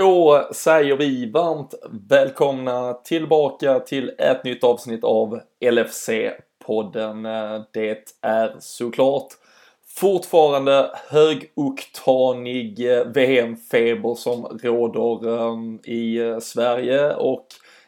Då säger vi varmt välkomna tillbaka till ett nytt avsnitt av LFC-podden. Det är såklart fortfarande högoktanig VM-feber som råder ehm, i Sverige och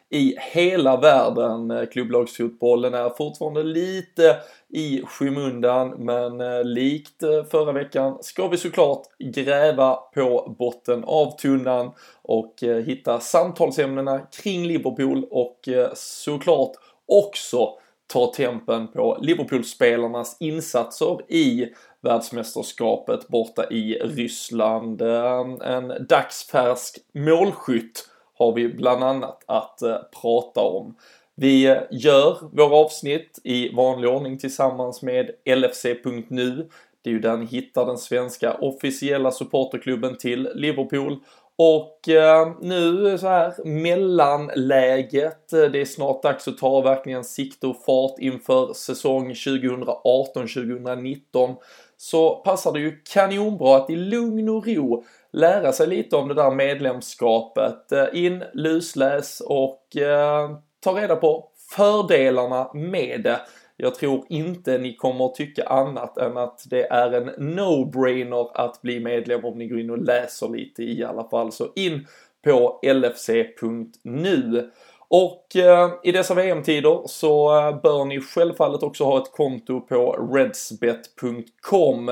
i hela världen. Klubblagsfotbollen är fortfarande lite i skymundan men eh, likt eh, förra veckan ska vi såklart gräva på botten av tunnan och eh, hitta samtalsämnena kring Liverpool och såklart också ta tempen på Liverpool-spelarnas insatser i världsmästerskapet borta i Ryssland. En dagsfärsk målskytt har vi bland annat att prata om. Vi eh, gör våra avsnitt i vanlig ordning tillsammans med LFC.nu. Det är ju där ni hittar den svenska officiella supporterklubben till Liverpool. Och eh, nu så här mellanläget, eh, det är snart dags att ta verkligen sikte och fart inför säsong 2018-2019. Så passar det ju kanonbra att i lugn och ro lära sig lite om det där medlemskapet. Eh, in, lusläs och eh, ta reda på fördelarna med det. Jag tror inte ni kommer tycka annat än att det är en no-brainer att bli medlem om ni går in och läser lite i alla fall. Så in på lfc.nu. Och eh, i dessa VM-tider så eh, bör ni självfallet också ha ett konto på redsbet.com.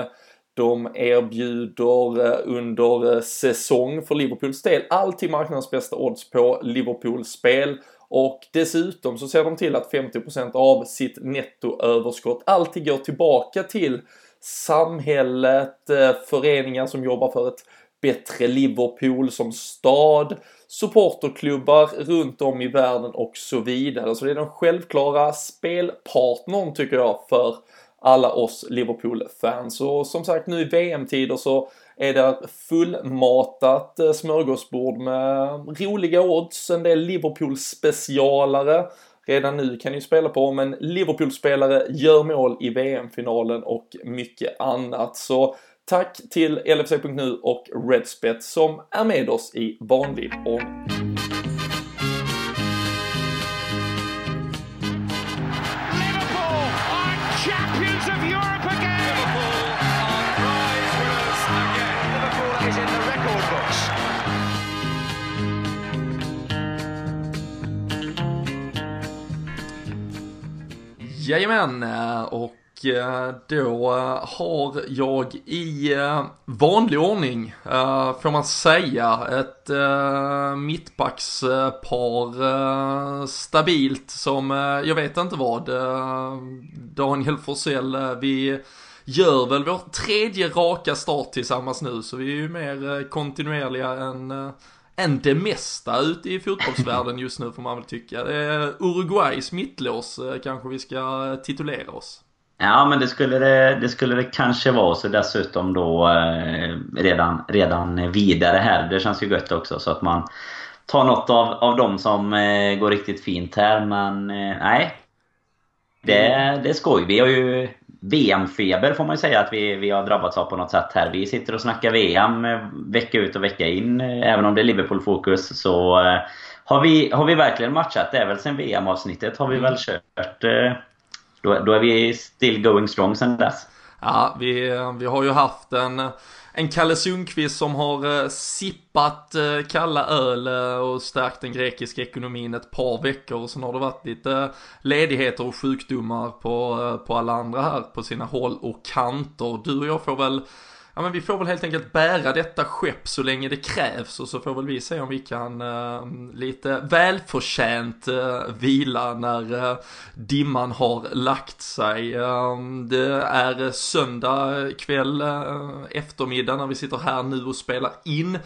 De erbjuder eh, under eh, säsong för Liverpools del alltid marknadens bästa odds på Liverpools spel och dessutom så ser de till att 50% av sitt nettoöverskott alltid går tillbaka till samhället, eh, föreningar som jobbar för ett bättre Liverpool som stad, supporterklubbar runt om i världen och så vidare. Så det är den självklara spelpartnern tycker jag för alla oss Liverpool-fans. Och som sagt nu i VM-tider så är det fullmatat eh, smörgåsbord med roliga odds, en del Liverpool-specialare. Redan nu kan ni spela på om en Liverpool-spelare gör mål i VM-finalen och mycket annat. Så tack till LFC.nu och Redspet som är med oss i vanlig ordning. Jajamän, och eh, då har jag i eh, vanlig ordning, eh, får man säga, ett mittbackspar stabilt som, jag vet inte vad, Daniel Forsell, vi gör väl vår tredje raka start tillsammans nu, så vi är ju mer kontinuerliga än än det mesta ute i fotbollsvärlden just nu får man väl tycka. Uruguays mittlås eh, kanske vi ska titulera oss. Ja, men det skulle det, det, skulle det kanske vara. Så dessutom då eh, redan, redan vidare här. Det känns ju gött också. Så att man tar något av, av dem som eh, går riktigt fint här. Men eh, nej. Det, det är skoj. Vi har ju VM-feber får man ju säga att vi, vi har drabbats av på något sätt här. Vi sitter och snackar VM eh, vecka ut och vecka in. Eh, även om det är Liverpool-fokus så eh, har vi, har vi verkligen matchat. Det är väl sen VM-avsnittet har vi väl kört. Då, då är vi still going strong sen dess. Ja, vi, vi har ju haft en en Kalle Sundqvist som har eh, sippat eh, kalla öl eh, och stärkt den grekiska ekonomin ett par veckor och sen har det varit lite eh, ledigheter och sjukdomar på, eh, på alla andra här på sina håll och kanter. Du och jag får väl ja men vi får väl helt enkelt bära detta skepp så länge det krävs och så får väl vi se om vi kan uh, lite välförtjänt uh, vila när uh, dimman har lagt sig. Det är söndag kväll eftermiddag när vi sitter här nu och spelar in.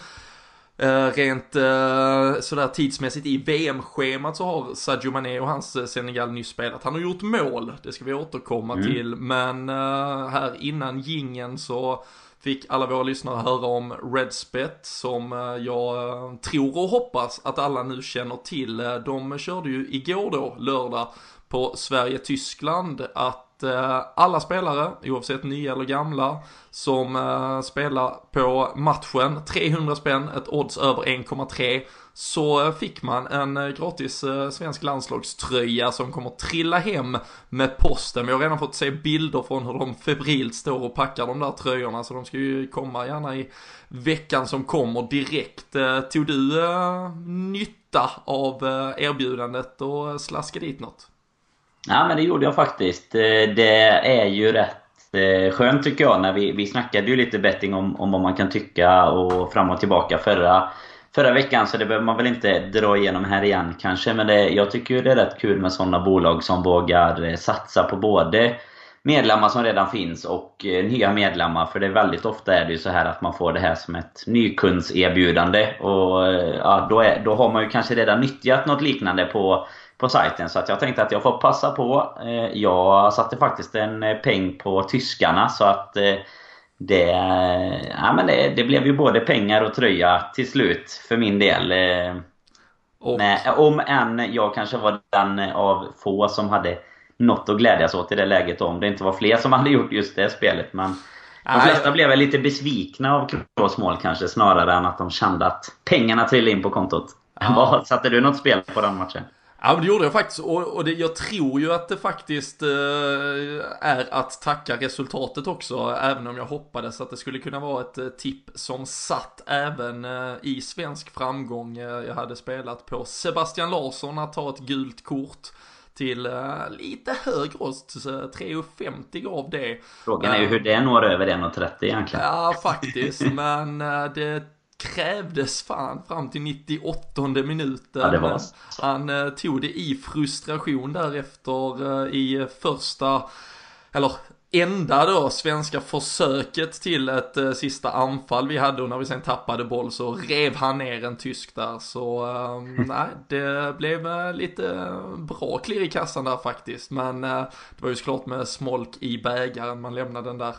Uh, rent uh, sådär tidsmässigt i VM-schemat så har Sadio Mané och hans Senegal nyss spelat. Han har gjort mål, det ska vi återkomma mm. till. Men uh, här innan gingen så fick alla våra lyssnare höra om Redspet som eh, jag eh, tror och hoppas att alla nu känner till. Eh, de körde ju igår då, lördag, på Sverige-Tyskland att att alla spelare, oavsett nya eller gamla, som spelar på matchen, 300 spänn, ett odds över 1,3 så fick man en eh, gratis eh, svensk landslagströja som kommer trilla hem med posten. Vi har redan fått se bilder från hur de febrilt står och packar de där tröjorna så de ska ju komma gärna i veckan som kommer direkt. Eh, tog du nytta av erbjudandet och slaskade dit något? Ja men det gjorde jag faktiskt. Det är ju rätt skönt tycker jag när vi, vi snackade ju lite betting om, om vad man kan tycka och fram och tillbaka förra förra veckan, så det behöver man väl inte dra igenom här igen kanske. Men det, jag tycker ju det är rätt kul med sådana bolag som vågar eh, satsa på både medlemmar som redan finns och eh, nya medlemmar. För det är väldigt ofta är det ju så här att man får det här som ett nykundserbjudande. Och eh, ja, då, är, då har man ju kanske redan nyttjat något liknande på, på sajten. Så att jag tänkte att jag får passa på. Jag satte faktiskt en peng på tyskarna så att det, ja, men det, det, blev ju både pengar och tröja till slut för min del. Och. Men, om än jag kanske var den av få som hade något att glädjas åt i det läget om det inte var fler som hade gjort just det spelet. Men de flesta blev väl lite besvikna av Kroos mål kanske snarare än att de kände att pengarna trillade in på kontot. Ja. Satte du något spel på den matchen? Ja men det gjorde jag faktiskt och, och det, jag tror ju att det faktiskt eh, är att tacka resultatet också. Även om jag hoppades att det skulle kunna vara ett eh, tipp som satt även eh, i svensk framgång. Eh, jag hade spelat på Sebastian Larsson att ta ett gult kort till uh, lite högre ost, 3,50 gav det. Frågan är ju hur det når över 1,30 egentligen. Ja, faktiskt, men det krävdes fan fram till 98 minuten. Ja, det var. Han eh, tog det i frustration därefter eh, i första, eller enda då svenska försöket till ett eh, sista anfall vi hade och när vi sen tappade boll så rev han ner en tysk där så eh, nej det blev eh, lite bra klirr i kassan där faktiskt men eh, det var ju såklart med smolk i bägaren man lämnade den där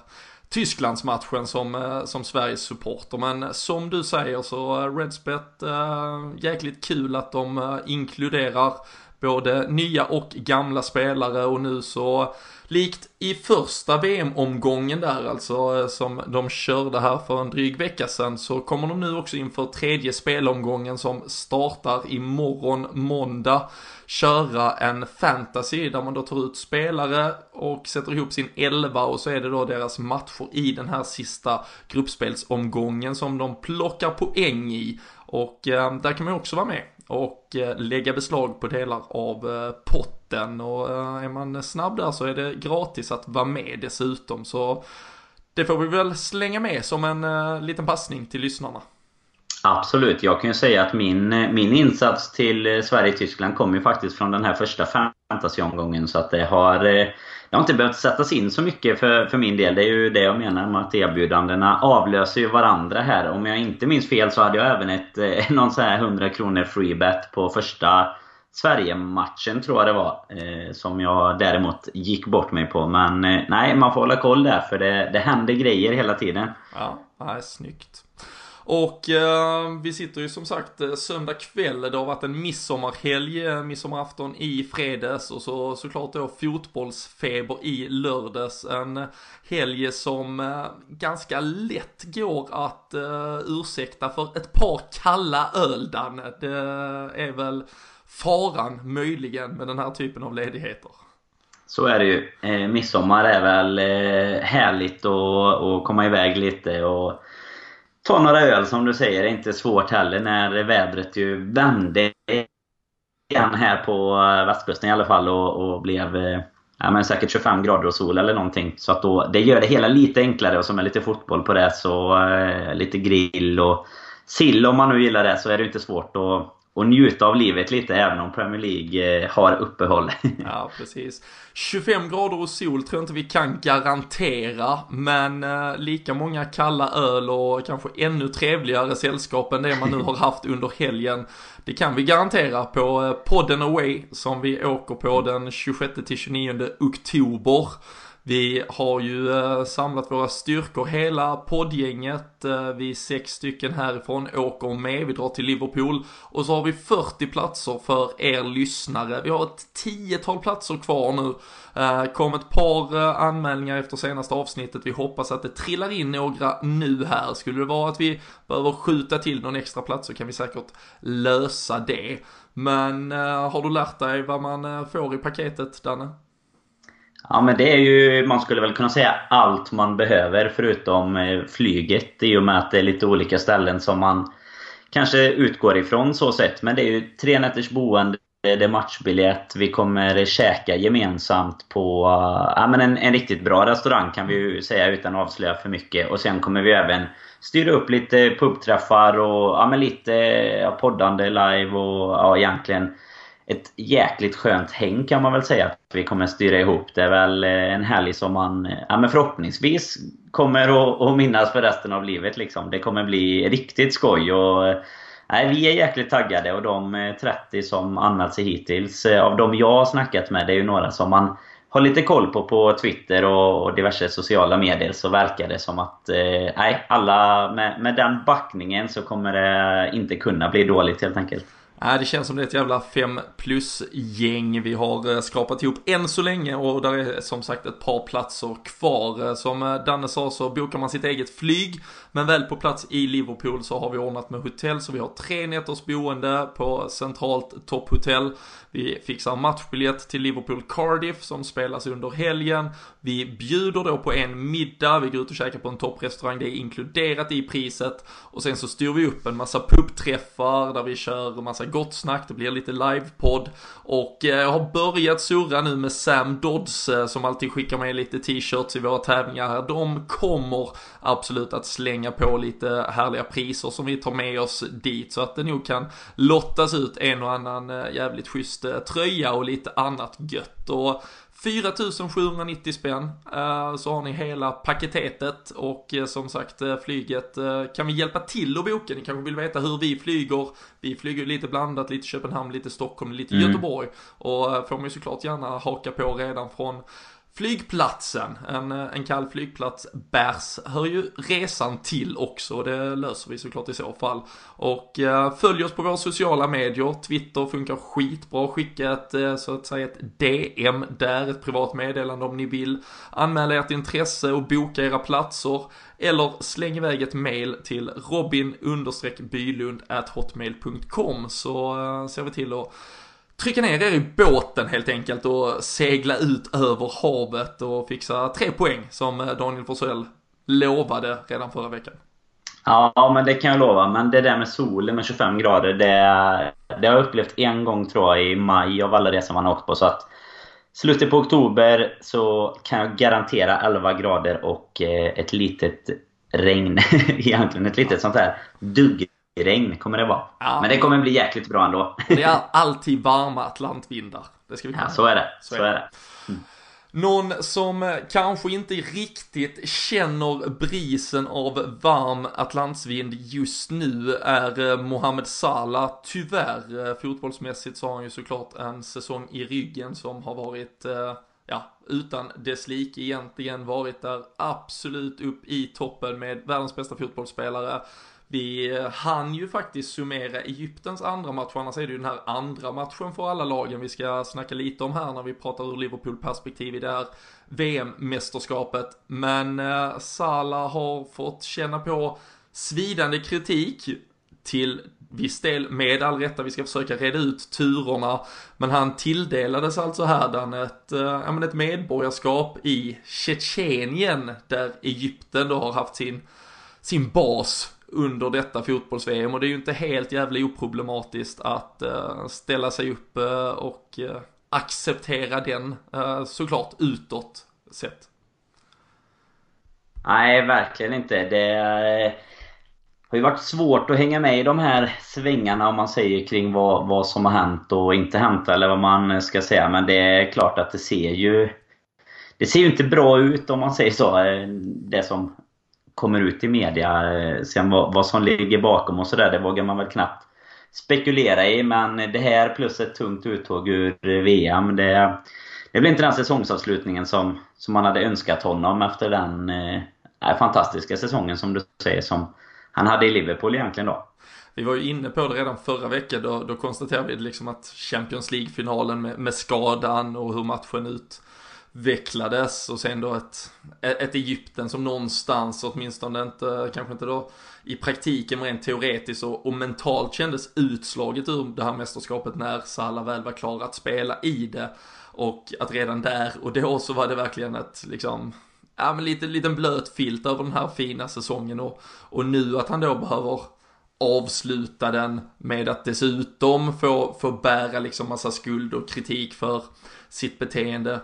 Tysklandsmatchen som, eh, som Sveriges supporter. Men som du säger så eh, Redsbet, Redspet, äh, eh, jäkligt kul att de äh, inkluderar både nya och gamla spelare och nu så likt i första VM-omgången där alltså eh, som de körde här för en dryg vecka sedan så kommer de nu också inför tredje spelomgången som startar imorgon måndag köra en fantasy där man då tar ut spelare och sätter ihop sin elva och så är det då deras matcher i den här sista gruppspelsomgången som de plockar poäng i. Och eh, där kan man också vara med och eh, lägga beslag på delar av eh, potten och eh, är man snabb där så är det gratis att vara med dessutom så det får vi väl slänga med som en liten passning till lyssnarna. Absolut. Jag kan ju säga att min, min insats till Sverige-Tyskland kom ju faktiskt från den här första fantasyomgången. Så att det har, eh, det har inte behövt sättas in så mycket för, för min del. Det är ju det jag menar med att erbjudandena avlöser ju varandra här. Om jag inte minns fel så hade jag även ett, eh, någon sån här 100 kronor freebet på första Sverige-matchen tror jag det var. Eh, som jag däremot gick bort mig på. Men eh, nej, man får hålla koll där för det, det händer grejer hela tiden. Ja, nej, snyggt. Och eh, vi sitter ju som sagt eh, söndag kväll, det har varit en midsommarhelg, eh, midsommarafton i fredags och så såklart då fotbollsfeber i lördags. En helg som eh, ganska lätt går att eh, ursäkta för ett par kalla öl, Danne. Det är väl faran möjligen med den här typen av ledigheter. Så är det ju. Eh, midsommar är väl eh, härligt att komma iväg lite och ta några öl som du säger det är inte svårt heller när vädret ju vände igen här på eh, västkusten i alla fall och, och blev eh, ja, men säkert 25 grader och sol eller någonting. Så att då, det gör det hela lite enklare och som är lite fotboll på det så eh, lite grill och sill om man nu gillar det så är det inte svårt att och njuta av livet lite även om Premier League eh, har uppehåll. ja, precis. 25 grader och sol tror jag inte vi kan garantera, men eh, lika många kalla öl och kanske ännu trevligare sällskap än det man nu har haft under helgen. Det kan vi garantera på eh, podden Away som vi åker på den 26 29 oktober. Vi har ju eh, samlat våra styrkor, hela poddgänget, eh, vi är sex stycken härifrån åker med, vi drar till Liverpool och så har vi 40 platser för er lyssnare. Vi har ett tiotal platser kvar nu. Eh, kom ett par anmälningar efter senaste avsnittet, vi hoppas att det trillar in några nu här. Skulle det vara att vi behöver skjuta till någon extra plats så kan vi säkert lösa det. Men har du lärt dig vad man får i paketet, Danne? Ja men det är ju, man skulle väl kunna säga allt man behöver förutom eh, flyget i och med att det är lite olika ställen som man kanske utgår ifrån så sett. Men det är ju tre nätters boende, det är matchbiljett, vi kommer käka gemensamt på eh, ja, men en, en riktigt bra restaurang kan vi ju säga utan att avslöja för mycket. Och sen kommer vi även styra upp lite pubträffar och ja, men lite ja, poddande live och ja, egentligen ett jäkligt skönt häng kan man väl säga att vi kommer styra ihop. Det är väl eh, en helg som man eh, ja, men förhoppningsvis kommer att, att minnas för resten av livet. Liksom. Det kommer bli riktigt skoj. Och, eh, nej, vi är jäkligt taggade och de 30 som anmält sig hittills, av de jag har snackat med, det är ju några som man har lite koll på på Twitter och, diverse sociala medier så verkar det som att eh, alla med, med den backningen så kommer det inte kunna bli dåligt helt enkelt. Äh, det känns som det är ett jävla 5 plus-gäng vi har eh, skrapat ihop än så länge och där är som sagt ett par platser kvar. Eh, som eh, Danne sa så bokar man sitt eget flyg, men väl på plats i Liverpool så har vi ordnat med hotell, så vi har tre nätters boende på centralt topphotell. Vi fixar matchbiljett till Liverpool Cardiff som spelas under helgen. Vi bjuder då på en middag, vi går ut och käkar på en topprestaurang, det är inkluderat i priset. Och sen så styr vi upp en massa träffar där vi kör massa gott snack, det blir lite livepodd. Och eh, jag har börjat surra nu med Sam Dodds eh, som alltid skickar med lite t-shirts i våra tävlingar här. De kommer absolut att slänga på lite härliga priser som vi tar med oss dit så att det nog kan lottas ut en och annan eh, jävligt schysst tröja och lite annat gött. Och 4790 spänn eh, så har ni hela paketetet och eh, som sagt eh, flyget kan vi hjälpa till att boka. Ni kanske vill veta hur vi flyger. Vi flyger lite blandat, lite Köpenhamn, lite Stockholm, lite mm. Göteborg och får man ju såklart gärna haka på redan från Flygplatsen, en, eh, en kall flygplats bärs, hör ju resan till också. Det löser vi såklart i så fall. Och eh, följ oss på våra sociala medier. Twitter funkar skitbra. Skicka ett, eh, så att säga ett DM där, ett privat meddelande om ni vill. Anmäla ert intresse och boka era platser. Eller släng iväg ett mail till robin bylund hotmail.com så eh, ser vi till att trycka ner er i båten helt enkelt och segla ut över havet och fixa tre poäng som eh, Daniel Forsell lovade redan förra veckan. Ja, men det kan jag lova. Men det där med solen med 25 grader, det, det har jag upplevt en gång tror jag i maj av alla resor man har åkt på. Så att slutet på oktober så kan jag garantera 11 grader och eh, ett litet regn. Egentligen ett litet sånt här dugg regn kommer det vara. Ja. Men det kommer bli jäkligt bra ändå. Det är alltid varma Atlantvindar. Det ska vi ja, så är det. Så, så är det. Mm. Någon som kanske inte riktigt känner brisen av varm Atlantsvind just nu är eh, Mohamed Salah. Tyvärr, eh, fotbollsmässigt så har han ju såklart en säsong i ryggen som har varit eh, ja, utan dess like egentligen varit där absolut upp i toppen med världens bästa fotbollsspelare. Vi eh, hann ju faktiskt summera Egyptens andra match, annars är det ju den här andra matchen för alla lagen vi ska snacka lite om här när vi pratar ur Liverpool-perspektiv i det här VM-mästerskapet. Men eh, Salah har fått känna på svidande kritik till viss del med all rätta, vi ska försöka reda ut turerna. Men han tilldelades alltså här ett, eh, ett medborgarskap i Tjetjenien där Egypten då har haft sin, sin bas under detta fotbolls-VM och det är ju inte helt jävla oproblematiskt att uh, ställa sig upp uh, och uh, acceptera den såklart utåt sett. Nej, verkligen inte. Det har ju varit svårt att hänga med i de här svängarna om man säger kring vad, vad som har hänt och inte hänt eller vad man ska säga. Men det är klart att det ser ju det ser ju inte bra ut om man säger så. Det som kommer ut i media. Eh, sen vad, vad som ligger bakom och sådär, det vågar man väl knappt spekulera i. Men det här plus ett tungt uttåg ur VM, det, det blir inte den säsongsavslutningen som, som man hade önskat honom efter den eh, eh, fantastiska säsongen som du säger som han hade i Liverpool egentligen då. Vi var ju inne på det redan förra veckan, då, då konstaterade vi liksom att Champions League-finalen med, med skadan och hur matchen ut utvecklades och sen då ett, ett Egypten som någonstans, åtminstone inte, kanske inte då i praktiken men rent teoretiskt och, och mentalt kändes utslaget ur det här mästerskapet när Salah väl var klar att spela i det. Och att redan där och då så var det verkligen ett liksom ja men lite liten blöt filt över den här fina säsongen och, och nu att han då behöver avsluta den med att dessutom få, få bära liksom massa skuld och kritik för sitt beteende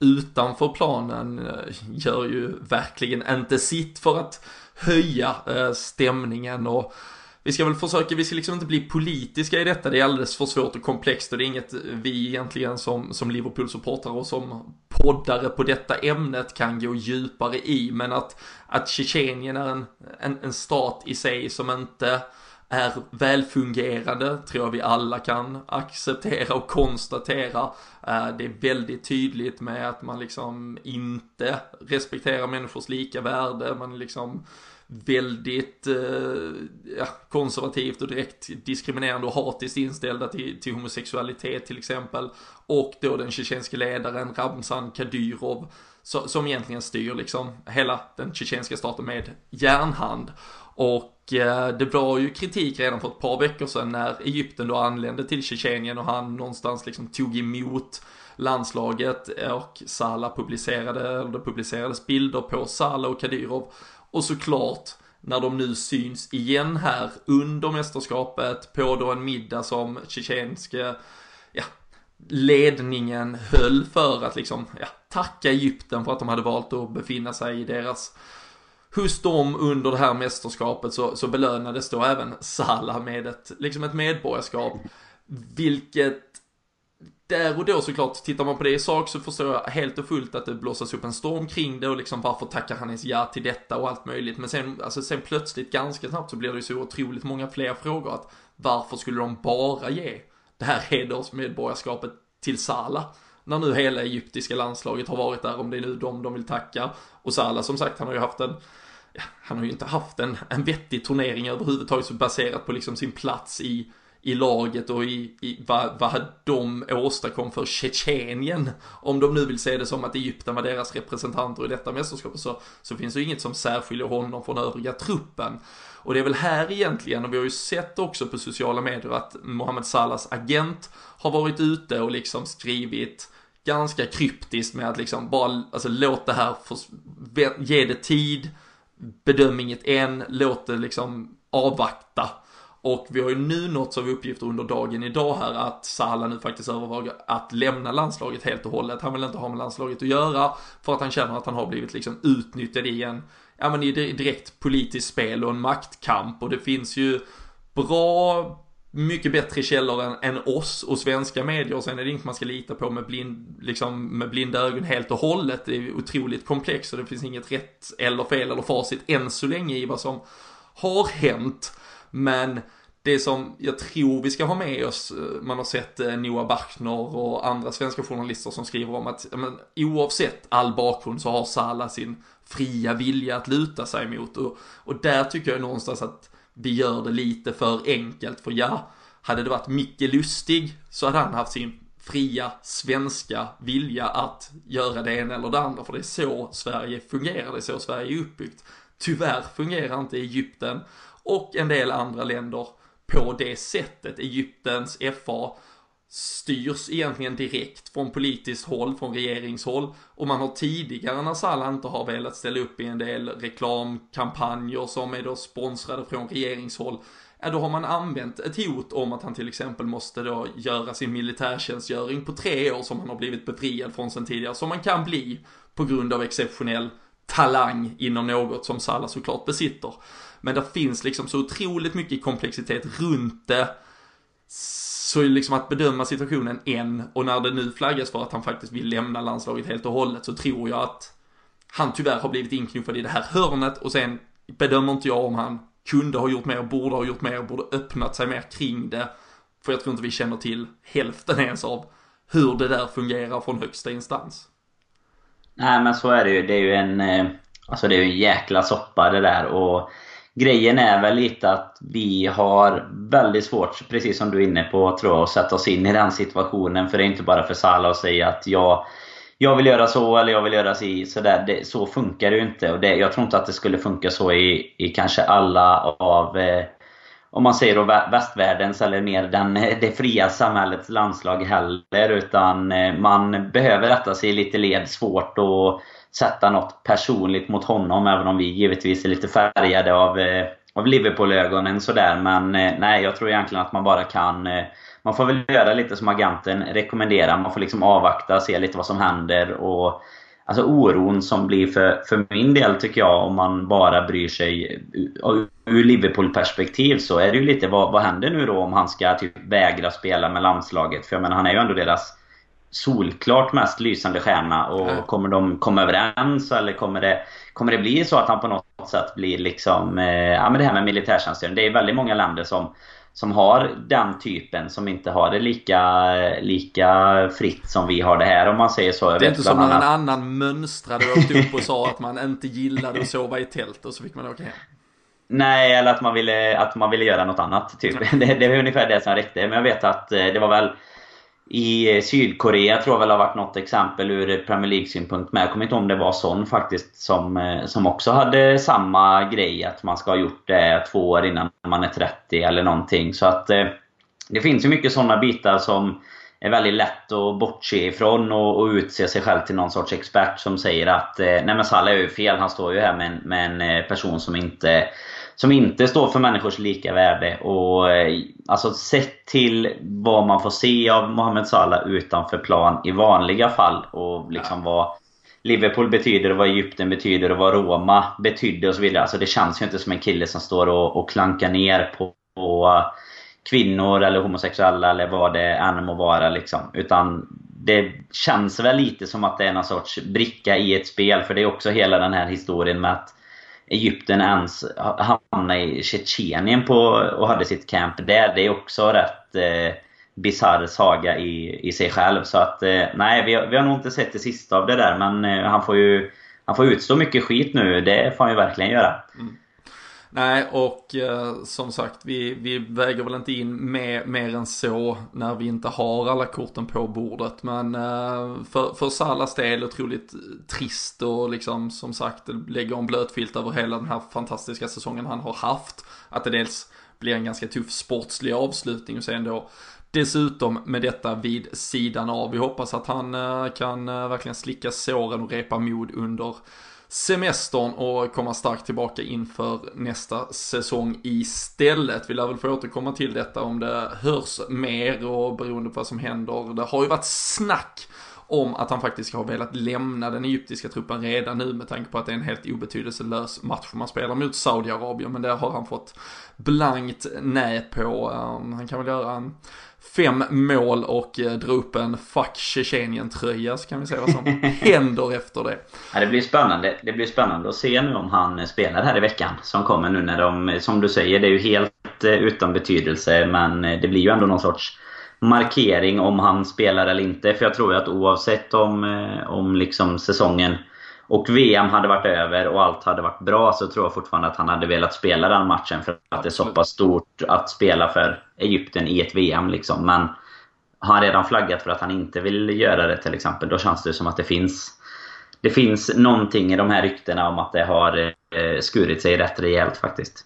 utanför planen eh, gör ju verkligen inte sitt för att höja eh, stämningen och vi ska väl försöka, vi ska liksom inte bli politiska i detta, det är alldeles för svårt och komplext och det är inget vi egentligen som, som Liverpool-supportrar och som poddare på detta ämnet kan gå djupare i, men att, att Tjetjenien är en, en, en stat i sig som inte är välfungerande tror jag vi alla kan acceptera och konstatera. Eh, det är väldigt tydligt med att man liksom inte respekterar människors lika värde, man är liksom väldigt eh, ja, konservativt och direkt diskriminerande och hatiskt inställda till, till homosexualitet till exempel. Och då den tjetjenske ledaren Ramzan Kadyrov så, som egentligen styr liksom hela den tjetjenska staten med järnhand. Och Eh, det var ju kritik redan för ett par veckor sedan när Egypten då anlände till Tjetjenien och han någonstans liksom tog emot landslaget och Salah publicerade, eller det publicerades bilder på Salah och Kadyrov. Och såklart, när de nu syns igen här under mästerskapet på då en middag som tjetjenske, ja, ledningen höll för att liksom, ja, tacka Egypten för att de hade valt att befinna sig i deras hos dem under det här mästerskapet så, så belönades då även Salah med ett, liksom ett medborgarskap. Vilket där och då såklart, tittar man på det i sak så förstår jag helt och fullt att det blåsas upp en storm kring det och liksom varför tackar han ens ja till detta och allt möjligt. Men sen, alltså sen plötsligt ganska snabbt så blir det ju så otroligt många fler frågor att varför skulle de bara ge det här hedersmedborgarskapet till Salah? När nu hela egyptiska landslaget har varit där, om det är nu dem de vill tacka. Och Salah som sagt, han har ju haft en ja, han har ju inte haft en, en vettig turnering överhuvudtaget så baserat på liksom sin plats i i laget och i, i vad, vad de åstadkom för Tjetjenien. Om de nu vill se det som att Egypten var deras representanter i detta mästerskap så, så finns det ju inget som särskiljer honom från övriga truppen. Och det är väl här egentligen, och vi har ju sett också på sociala medier att Mohamed Salahs agent har varit ute och liksom skrivit ganska kryptiskt med att liksom bara, alltså låt det här, för, ge det tid, bedöm inget än, låt det liksom avvakta. Och vi har ju nu nåtts av uppgifter under dagen idag här att Salah nu faktiskt överväger att lämna landslaget helt och hållet. Han vill inte ha med landslaget att göra för att han känner att han har blivit liksom utnyttjad i en, ja men i direkt politiskt spel och en maktkamp och det finns ju bra mycket bättre källor än, än oss och svenska medier och sen är det inget man ska lita på med, blind, liksom, med blinda ögon helt och hållet. Det är otroligt komplext och det finns inget rätt eller fel eller facit än så länge i vad som har hänt. Men det som jag tror vi ska ha med oss, eh, man har sett eh, Noah Bachner och andra svenska journalister som skriver om att men, oavsett all bakgrund så har Sala sin fria vilja att luta sig mot och, och där tycker jag någonstans att vi gör det lite för enkelt för ja, hade det varit Micke Lustig så hade han haft sin fria svenska vilja att göra det ena eller det andra för det är så Sverige fungerar, det är så Sverige är uppbyggt. Tyvärr fungerar inte Egypten och en del andra länder på det sättet. Egyptens FA styrs egentligen direkt från politiskt håll, från regeringshåll. Och man har tidigare när Salah inte har velat ställa upp i en del reklamkampanjer som är då sponsrade från regeringshåll, ja då har man använt ett hot om att han till exempel måste då göra sin militärtjänstgöring på tre år som han har blivit befriad från sen tidigare, som man kan bli på grund av exceptionell talang inom något som Salah såklart besitter. Men det finns liksom så otroligt mycket komplexitet runt det. Så liksom att bedöma situationen än och när det nu flaggas för att han faktiskt vill lämna landslaget helt och hållet så tror jag att han tyvärr har blivit inknuffad i det här hörnet och sen bedömer inte jag om han kunde ha gjort mer, borde ha gjort mer, borde öppnat sig mer kring det. För jag tror inte vi känner till hälften ens av hur det där fungerar från högsta instans. Nej men så är det ju. Det är ju en, eh, alltså det är ju en jäkla soppa det där. Och grejen är väl lite att vi har väldigt svårt, precis som du är inne på, tror jag, att sätta oss in i den situationen. För det är inte bara för Salah att säga att jag, jag vill göra så eller jag vill göra si. Så, där. Det, så funkar det ju inte. Och det, jag tror inte att det skulle funka så i, i kanske alla av eh, om man säger då västvärldens eller mer den, eh, det fria samhällets landslag heller. Utan eh, man behöver rätta sig i lite led. Svårt att sätta något personligt mot honom. Även om vi givetvis är lite färgade av, eh, av Liverpool-ögonen sådär. Men eh, nej, jag tror egentligen att man bara kan eh, man får väl göra lite som agenten rekommenderar. Man får liksom avvakta, se lite vad som händer. Och Alltså oron som blir för, för min del tycker jag om man bara bryr sig ur Liverpool-perspektiv så är det ju lite vad, vad händer nu då om han ska typ vägra spela med landslaget? För jag menar han är ju ändå deras solklart mest lysande stjärna. Och mm. kommer de komma överens eller kommer det, kommer det bli så att han på något sätt blir liksom... Eh, ja men det här med militärtjänstgöring. Det är väldigt många länder som som har den typen som inte har det lika, lika fritt som vi har det här om man säger så. Jag det är inte som när en annan mönstrade och åkte upp och sa att man inte gillade att sova i tält och så fick man åka hem. Nej, eller att man ville, att man ville göra något annat. Typ. Det, det var ungefär det som räckte. Men jag vet att eh, det var väl i eh, Sydkorea tror jag väl har varit något exempel ur Premier League-synpunkt med. Jag kommer inte ihåg om det var sån faktiskt som, eh, som också hade samma grej. Att man ska ha gjort det två år innan man är 30 eller någonting. Så att eh, det finns ju mycket sådana bitar som är väldigt lätt att bortse ifrån och, och utse sig själv till någon sorts expert som säger att Nej men Salah är ju fel. Han står ju här med en, med en person som inte som inte står för människors lika värde. Och eh, alltså sett till vad man får se av Mohamed Salah utanför plan i vanliga fall och liksom vad Liverpool betyder och vad Egypten betyder och vad Roma betydde och så vidare. Alltså det känns ju inte som en kille som står och, och klankar ner på, på kvinnor eller homosexuella eller vad det än må vara liksom. Utan det känns väl lite som att det är någon sorts bricka i ett spel. För det är också hela den här historien med att Egypten ens hamnade i Tjetjenien på, och hade sitt camp där. Det är också rätt eh, bisarr saga i, i sig själv. Så att eh, nej, vi, vi har nog inte sett det sista av det där. Men eh, han får ju han får utstå mycket skit nu. Det får han ju verkligen göra. Mm. Nej, och eh, som sagt, vi, vi väger väl inte in mer, mer än så när vi inte har alla korten på bordet. Men eh, för, för Salas del otroligt trist och liksom som sagt lägger en blötfilt över hela den här fantastiska säsongen han har haft. Att det dels blir en ganska tuff sportslig avslutning och sen då Dessutom med detta vid sidan av. Vi hoppas att han eh, kan eh, verkligen slicka såren och repa mod under semestern och komma starkt tillbaka inför nästa säsong istället. Vi lär väl få återkomma till detta om det hörs mer och beroende på vad som händer. Det har ju varit snack om att han faktiskt har velat lämna den egyptiska truppen redan nu med tanke på att det är en helt obetydelselös match man spelar mot Saudiarabien. Men det har han fått blankt nej på. Ehm, han kan väl göra en fem mål och eh, dra upp en Fuck Tjetjenien-tröja så kan vi se vad som händer efter det. Ja, det blir spännande. Det blir spännande att se nu om han eh, spelar här i veckan som kommer nu när de, eh, som du säger, det är ju helt eh, utan betydelse men eh, det blir ju ändå någon sorts markering om han spelar eller inte. För jag tror ju att oavsett om, om liksom säsongen och VM hade varit över och allt hade varit bra så tror jag fortfarande att han hade velat spela den matchen. För att det är så pass stort att spela för Egypten i ett VM. Liksom. Men har han redan flaggat för att han inte vill göra det till exempel, då känns det som att det finns det finns någonting i de här ryktena om att det har eh, skurit sig rätt rejält faktiskt.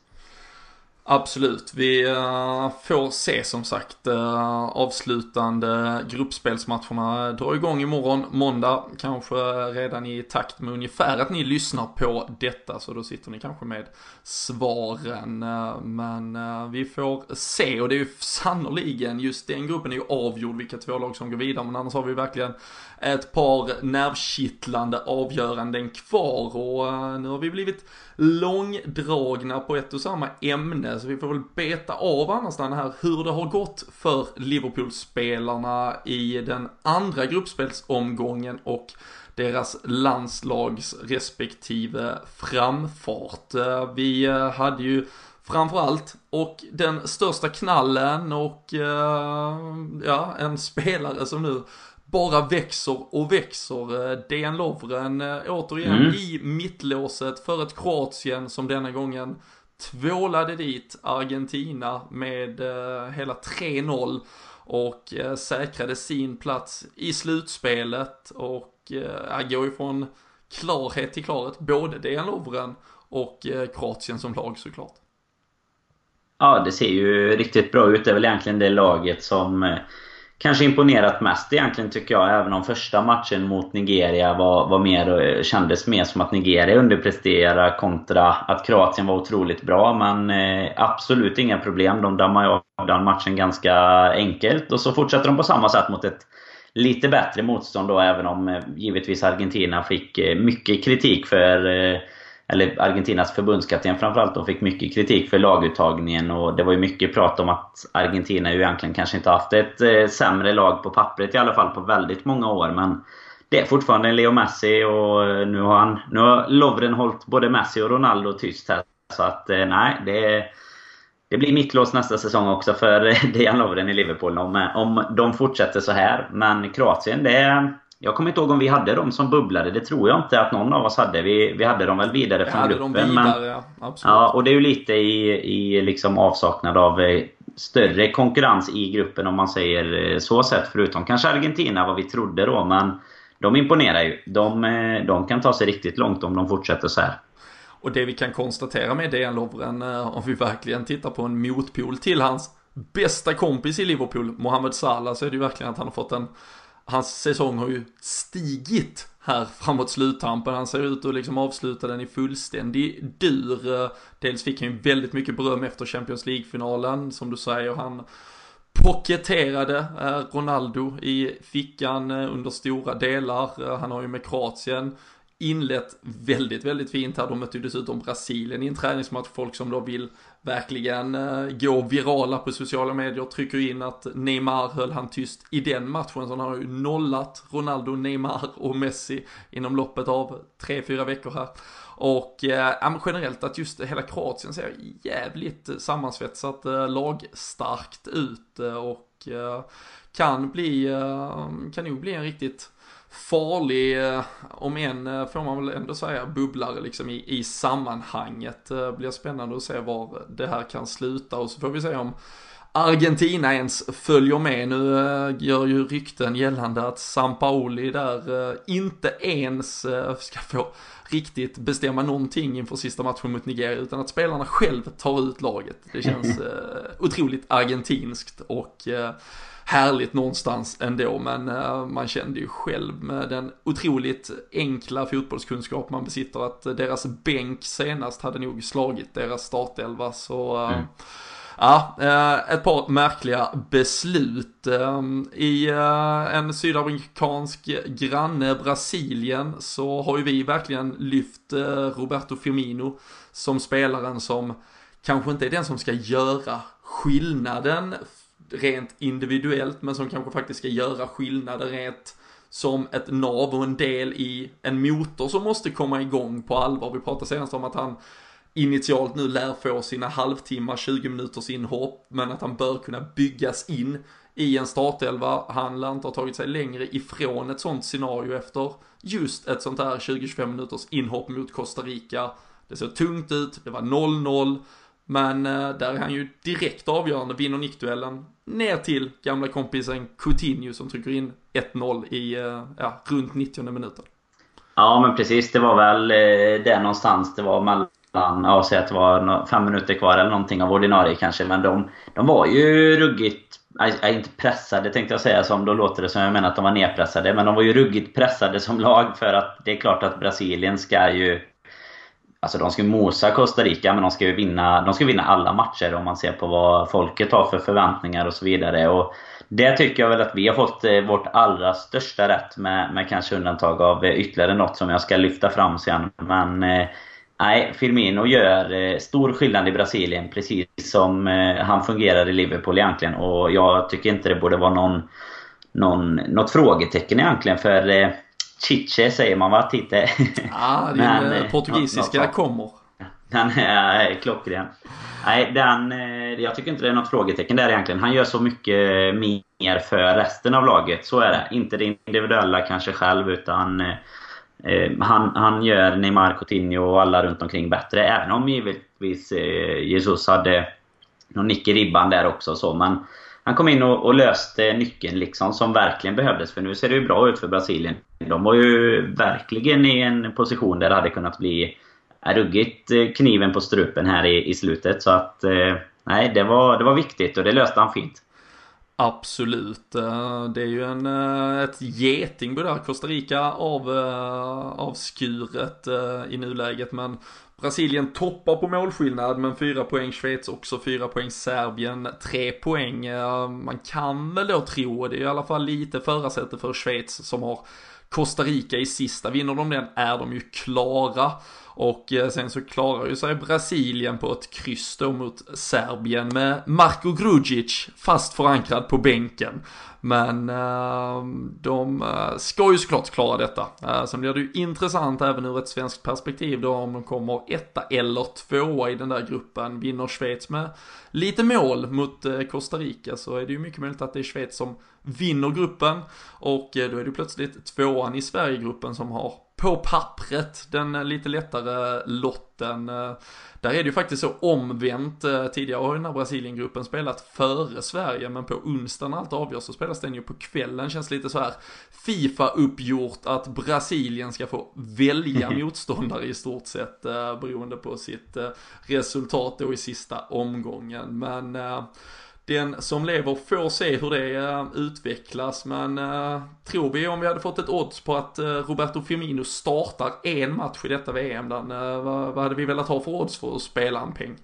Absolut, vi eh, får se som sagt eh, avslutande gruppspelsmatcherna drar igång imorgon måndag, kanske redan i takt med ungefär att ni lyssnar på detta så då sitter ni kanske med svaren. Eh, men vi får se och det är ju sannoliken just den gruppen är ju avgjord vilka två lag som går vidare men annars har vi verkligen ett par nervkittlande avgöranden kvar och nu har vi blivit långdragna på ett och samma ämne så vi får väl beta av annars den här hur det har gått för Liverpool-spelarna i den andra gruppspelsomgången och deras landslags respektive framfart. Vi hade ju framförallt och den största knallen och ja, en spelare som nu bara växer och växer. Dejan Lovren återigen mm. i mittlåset för ett Kroatien som denna gången tvålade dit Argentina med eh, hela 3-0 och eh, säkrade sin plats i slutspelet och eh, går ifrån klarhet till klarhet, både Dejan Lovren och eh, Kroatien som lag såklart. Ja, det ser ju riktigt bra ut. Det är väl egentligen det laget som eh, kanske imponerat mest egentligen tycker jag. Även om första matchen mot Nigeria var, var mer, eh, kändes mer som att Nigeria underpresterade kontra att Kroatien var otroligt bra. Men eh, absolut inga problem. De dammade av den matchen ganska enkelt. Och så fortsätter de på samma sätt mot ett lite bättre motstånd då, även om eh, givetvis Argentina fick eh, mycket kritik för eh, eller Argentinas förbundskapten framförallt De fick mycket kritik för laguttagningen och det var ju mycket prat om att Argentina ju egentligen kanske inte haft ett eh, sämre lag på pappret i alla fall på väldigt många år men det är fortfarande Leo Messi och eh, nu har, han, nu har Lovren hållit både Messi och Ronaldo tyst här. Så att eh, nej, det det blir mittlås nästa säsong också för Dejan Lovren i Liverpool om, om de fortsätter så här. Men Kroatien, det... Jag kommer inte ihåg om vi hade dem som bubblade. Det tror jag inte att någon av oss hade. Vi, vi hade dem väl vidare från gruppen. Vidare, men, ja. Ja. Och det är ju lite i, i liksom avsaknad av eh, större konkurrens i gruppen om man säger eh, så sett. Förutom kanske Argentina, vad vi trodde då. Men de imponerar ju. De, eh, de kan ta sig riktigt långt om de fortsätter så här. Och det vi kan konstatera med Dejan Lovren, eh, om vi verkligen tittar på en motpol till hans bästa kompis i Liverpool, Mohamed Salah, så är det ju verkligen att han har fått en Hans säsong har ju stigit här framåt sluttampen. Han ser ut att liksom avsluta den i fullständig dur. Dels fick han ju väldigt mycket beröm efter Champions League-finalen, som du säger. Han pocketerade eh, Ronaldo i fickan eh, under stora delar. Eh, han har ju med Kroatien inlett väldigt, väldigt fint här. De mötte ju dessutom Brasilien i en träningsmatch. Folk som då vill verkligen uh, virala på sociala medier trycker in att Neymar höll han tyst i den matchen. Så han har ju nollat Ronaldo, Neymar och Messi inom loppet av tre, fyra veckor här. Och eh, generellt att just hela Kroatien ser jävligt sammansvetsat eh, lagstarkt ut eh, och eh, kan bli, kan nog bli en riktigt farlig, eh, om än eh, får man väl ändå säga, bubblare liksom i, i sammanhanget. Det eh, blir spännande att se var det här kan sluta och så får vi se om Argentina ens följer med. Nu gör ju rykten gällande att Sampaoli där inte ens ska få riktigt bestämma någonting inför sista matchen mot Nigeria utan att spelarna själv tar ut laget. Det känns otroligt argentinskt och härligt någonstans ändå, men uh, man kände ju själv med den otroligt enkla fotbollskunskap man besitter att deras bänk senast hade nog slagit deras startelva, så uh, mm. Ja, uh, ett par märkliga beslut. I en sydamerikansk granne, Brasilien, så har ju vi verkligen lyft Roberto Firmino som spelaren som kanske inte är den som ska göra skillnaden rent individuellt men som kanske faktiskt ska göra skillnader rent som ett nav och en del i en motor som måste komma igång på allvar. Vi pratade senast om att han initialt nu lär få sina halvtimmar, 20 minuters inhopp, men att han bör kunna byggas in i en startelva. Han lär inte ha tagit sig längre ifrån ett sånt scenario efter just ett sånt här 20-25 minuters inhopp mot Costa Rica. Det såg tungt ut, det var 0-0. Men eh, där är han ju direkt avgörande, vinner nickduellen ner till gamla kompisen Coutinho som trycker in 1-0 i, eh, ja, runt 90 minuten. Ja men precis, det var väl eh, där någonstans det var mellan, ja säg att det var fem minuter kvar eller någonting av ordinarie kanske. Men de, de var ju ruggigt, nej, inte pressade tänkte jag säga som då låter det som jag menar att de var nedpressade. Men de var ju ruggigt pressade som lag för att det är klart att Brasilien ska ju Alltså de ska mosa Costa Rica men de ska ju vinna, de ska vinna alla matcher om man ser på vad folket har för förväntningar och så vidare. Och det tycker jag väl att vi har fått eh, vårt allra största rätt med, med kanske undantag av eh, ytterligare något som jag ska lyfta fram sen. Men eh, nej, Firmino gör stor skillnad i Brasilien precis som han fungerar i Liverpool egentligen. Och jag tycker inte det borde vara någon, någon, något frågetecken egentligen för Chiche säger man va? Tite? Ja, din eh, portugisiska något, kommer. Den är klockren. Nej, den, eh, jag tycker inte det är något frågetecken där egentligen. Han gör så mycket mer för resten av laget. Så är det. Inte det individuella kanske själv, utan eh, han, han gör Neymar, Coutinho och alla runt omkring bättre. Även om givetvis eh, Jesus hade någon nick i ribban där också. Så. Men han kom in och, och, löste nyckeln liksom som verkligen behövdes. För nu ser det ju bra ut för Brasilien. De var ju verkligen i en position där det hade kunnat bli eh, ruggigt eh, kniven på strupen här i, i slutet. Så att eh, nej, det var, det var viktigt och det löste han fint. Absolut. Det är ju en, ett getingbo där, Costa Rica av, avskuret i nuläget. Men Brasilien toppar på målskillnad men 4 poäng Schweiz också 4 poäng Serbien 3 poäng. Eh, man kan väl då tro, det är i alla fall lite förarsätet för Schweiz som har Costa Rica i sista. Vinner de den är de ju klara. Och eh, sen så klarar ju sig Brasilien på ett kryss då mot Serbien med Marko Grujic fast förankrad på bänken. Men äh, de eh, ska ju såklart klara detta. Äh, sen blir det ju intressant även ur ett svenskt perspektiv då om de kommer etta eller tvåa i den där gruppen. Vinner Schweiz med lite mål mot Costa Rica så är det ju mycket möjligt att det är Schweiz som vinner gruppen. Och då är det plötsligt tvåan i Sverigegruppen som har på pappret den lite lättare lotten. Där är det ju faktiskt så omvänt. Tidigare har ju den här Brasiliengruppen spelat före Sverige men på onsdagen när allt avgörs så spelas den ju på kvällen. Känns lite så här Fifa-uppgjort att Brasilien ska få välja motståndare i stort sett beroende på sitt resultat då i sista omgången. Men den som lever får se hur det uh, utvecklas men uh, tror vi om vi hade fått ett odds på att uh, Roberto Firmino startar en match i detta VM den, vad, vad hade vi velat ha för odds för att spela en peng?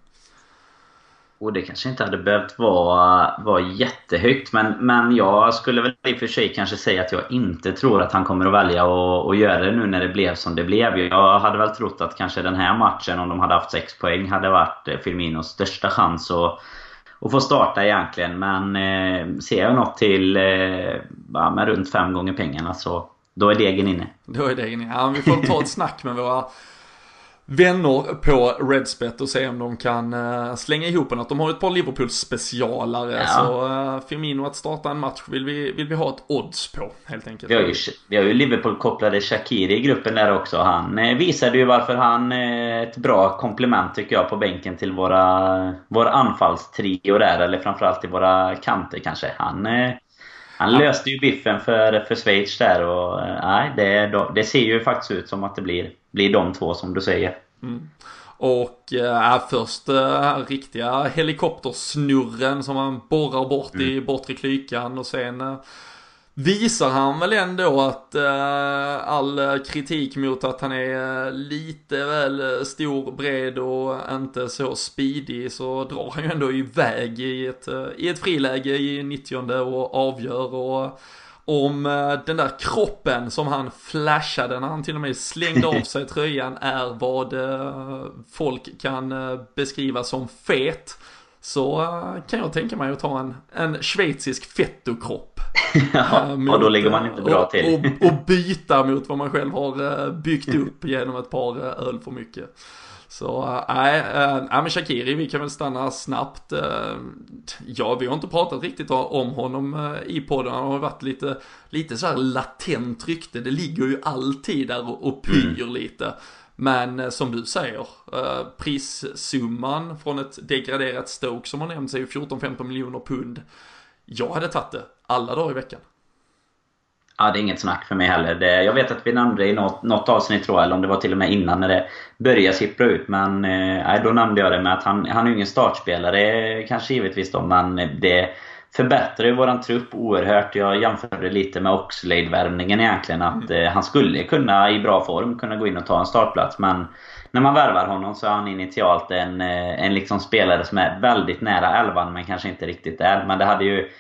Och det kanske inte hade behövt vara, vara jättehögt men, men jag skulle väl i och för sig kanske säga att jag inte tror att han kommer att välja att göra det nu när det blev som det blev. Jag hade väl trott att kanske den här matchen, om de hade haft 6 poäng, hade varit Firminos största chans att att få starta egentligen. Men eh, ser jag något till eh, ja, med runt fem gånger pengarna så då är degen inne. Då är degen inne. Ja, vi får ta ett snack med våra vänner på Redspet och se om de kan uh, slänga ihop en. Att de har ett par Liverpool-specialare. Ja. Så uh, Firmino att starta en match vill vi, vill vi ha ett odds på helt enkelt. Vi har ju, vi har ju Liverpool-kopplade Shakiri i gruppen där också. Han uh, visade ju varför han är ett bra komplement tycker jag på bänken till våra, vår anfallstrio där. Eller framförallt till våra kanter kanske. Han han löste ju biffen för, för Schweiz där och nej, det, det ser ju faktiskt ut som att det blir blir de två som du säger. Mm. Och äh, först äh, riktiga helikoptersnurren som han borrar bort mm. i bortre klykan och sen äh, visar han väl ändå att äh, all kritik mot att han är lite väl stor, bred och inte så speedig så drar han ju ändå iväg i ett, i ett friläge i 90 och avgör och om eh, den där kroppen som han flashade när han till och med slängde av sig tröjan är vad eh, folk kan eh, beskriva som fet. Så kan jag tänka mig att ta en, en schweizisk fettokropp. ja, mot, och då ligger man inte bra till. och, och, och byta mot vad man själv har byggt upp genom ett par öl för mycket. Så nej, äh, äh, men Shakiri, vi kan väl stanna snabbt. Äh, ja, vi har inte pratat riktigt om honom äh, i podden. Han har varit lite, lite så här latent rykte. Det ligger ju alltid där och, och pyr mm. lite. Men som du säger, prissumman från ett degraderat Stoke som har nämnts är ju 14-15 miljoner pund. Jag hade tagit det alla dagar i veckan. Ja, det är inget snack för mig heller. Det, jag vet att vi nämnde det i något, något avsnitt tror jag, eller om det var till och med innan när det började sippra ut. Men eh, då nämnde jag det med att han, han är ju ingen startspelare, kanske givetvis då, men det förbättrar ju våran trupp oerhört. Jag jämförde lite med Oxlade-värvningen egentligen. Att mm. eh, han skulle kunna, i bra form, kunna gå in och ta en startplats. Men när man värvar honom så är han initialt en, eh, en liksom spelare som är väldigt nära elvan, men kanske inte riktigt är. Men det hade ju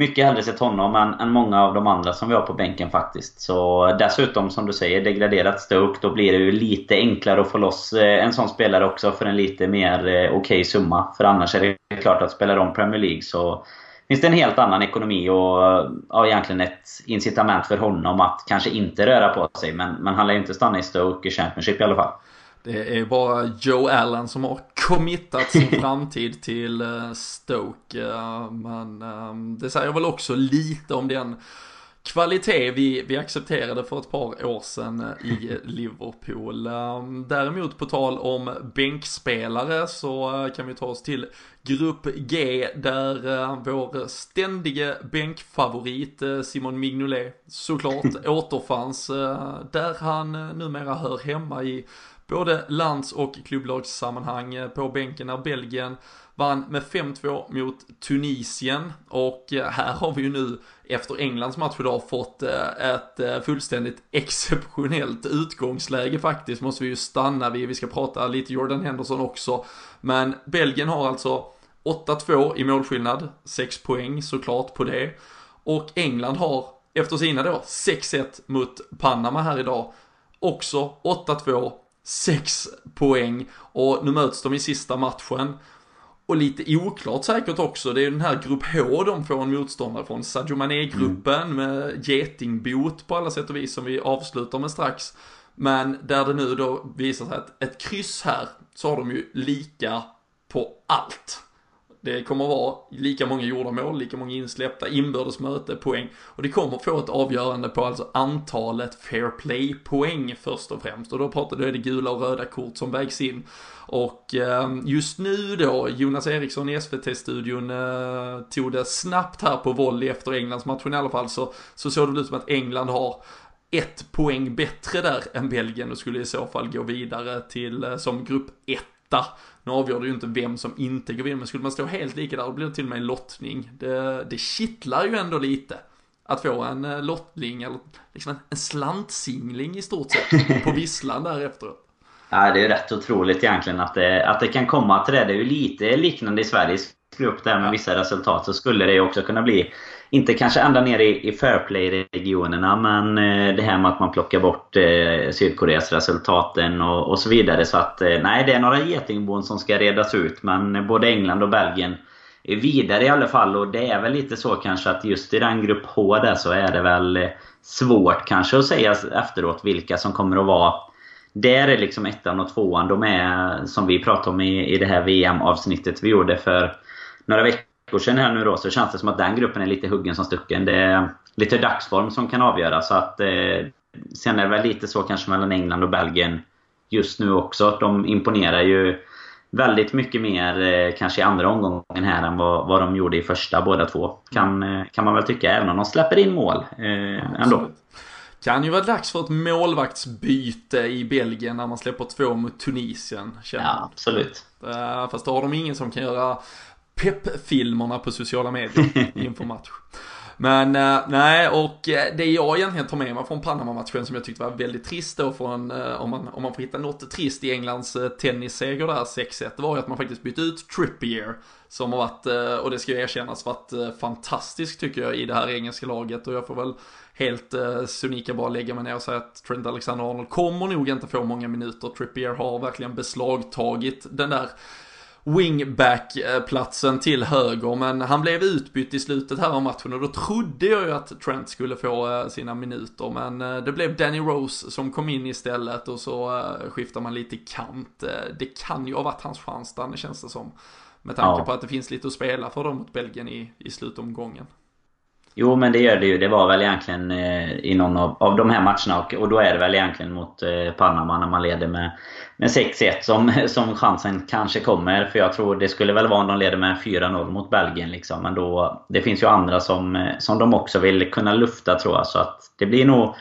mycket hellre sett honom än, än många av de andra som vi har på bänken faktiskt. Så dessutom som du säger, degraderat Stoke, då blir det ju lite enklare att få loss eh, en sån spelare också för en lite mer eh, okej okay summa. För annars är det klart att spelar de Premier League så finns det en helt annan ekonomi och eh, ja, egentligen ett incitament för honom att kanske inte röra på sig. Men, men han lär ju inte stanna i Stoke i Championship i alla fall. Det är bara Joe Allen som har committat sin framtid till eh, Stoke. Eh, men ehm, det säger väl också lite om den kvalitet vi, vi accepterade för ett par år sedan eh, i Liverpool. Ehm, däremot på tal om bänkspelare så kan vi ta oss till Grupp G där vår ständige bänkfavorit Simon Mignolet såklart återfanns. Där han numera hör hemma i både lands och klubblagssammanhang eh, på bänken när Belgien vann med 5-2 mot Tunisien och eh, här har vi ju nu efter Englands match idag fått eh, ett fullständigt exceptionellt utgångsläge faktiskt måste vi ju stanna vid. Vi ska prata lite Jordan Henderson också. Men Belgien har alltså 8-2 i målskillnad, 6 poäng såklart på det. Och England har efter sina då 6-1 mot Panama här idag också 8-2 6 poäng och nu möts de i sista matchen. Och lite oklart säkert också, det är den här grupp H de får en motståndare från. Sadio Mané-gruppen mm. med getingbot på alla sätt och vis som vi avslutar med strax. Men där det nu då visar sig att ett kryss här så har de ju lika på allt. Det kommer att vara lika många gjorda mål, lika många insläppta, inbördes möte, poäng. Och det kommer få ett avgörande på alltså antalet fair play-poäng först och främst. Och då pratar du, är det gula och röda kort som vägs in. Och ehm, just nu då, Jonas Eriksson i SVT-studion eh, tog det snabbt här på volley efter Englands matchen i alla fall, så, så såg det ut som att England har ett poäng bättre där än Belgien och skulle i så fall gå vidare till eh, som grupp etta nu avgör det ju inte vem som inte går vidare, men skulle man stå helt lika där, då blir det till och med en lottning. Det, det kittlar ju ändå lite. Att få en eh, lottning, eller liksom en, slantsingling i stort sett, på visslan där efteråt. Ja, det är rätt otroligt egentligen att det, att det kan komma till det. Det är ju lite liknande i Sveriges grupp där med vissa resultat. Så skulle det ju också kunna bli inte kanske ända ner i, i Fairplay-regionerna, men eh, det här med att man plockar bort eh, Sydkoreas resultaten och, och, så vidare. Så att eh, nej, det är några getingbon som ska redas ut. Men både England och Belgien är vidare i alla fall. Och det är väl lite så kanske att just i den grupp H där så är det väl eh, svårt kanske att säga efteråt vilka som kommer att vara där är liksom ettan och tvåan. De är, som vi pratade om i, i det här VM-avsnittet vi gjorde för några veckor sedan här nu då så känns det som att den gruppen är lite huggen som stucken. Det är lite dagsform som kan avgöra. Så att, eh, sen är det väl lite så kanske mellan England och Belgien just nu också. De imponerar ju väldigt mycket mer eh, kanske i andra omgången här än vad, vad de gjorde i första båda två. Kan, eh, kan man väl tycka, även om de släpper in mål eh, ändå. Kan ju vara dags för ett målvaktsbyte i Belgien när man släpper två mot Tunisien. Ja, absolut. Uh, fast då har de ingen som kan göra peppfilmerna på sociala medier inför match. Men uh, nej, och uh, det jag egentligen tar med mig från Panama-matchen som jag tyckte var väldigt trist då från, uh, om, man, om man får hitta något trist i Englands tennisseger där 6-1, det var ju att man faktiskt bytte ut Trippier. Som har varit, och det ska ju erkännas, varit fantastiskt tycker jag i det här engelska laget och jag får väl helt uh, sonika bara lägga mig ner och säga att Trent Alexander-Arnold kommer nog inte få många minuter. Trippier har verkligen beslagtagit den där wingback-platsen till höger, men han blev utbytt i slutet här av matchen och då trodde jag ju att Trent skulle få eh, sina minuter, men eh, det blev Danny Rose som kom in istället och så eh, skiftar man lite kant. Det kan ju ha varit hans chans det känns det som. Med tanke ja. på att det finns lite att spela för dem mot Belgien i, i slutomgången. Jo men det gör det ju. Det var väl egentligen eh, i någon av, av de här matcherna och, och då är det väl egentligen mot eh, Panama när man leder med, med 6-1 som, som chansen kanske kommer. För jag tror det skulle väl vara om de leder med 4-0 mot Belgien liksom. Men då, det finns ju andra som, eh, som de också vill kunna lufta tror jag. Så att det blir nog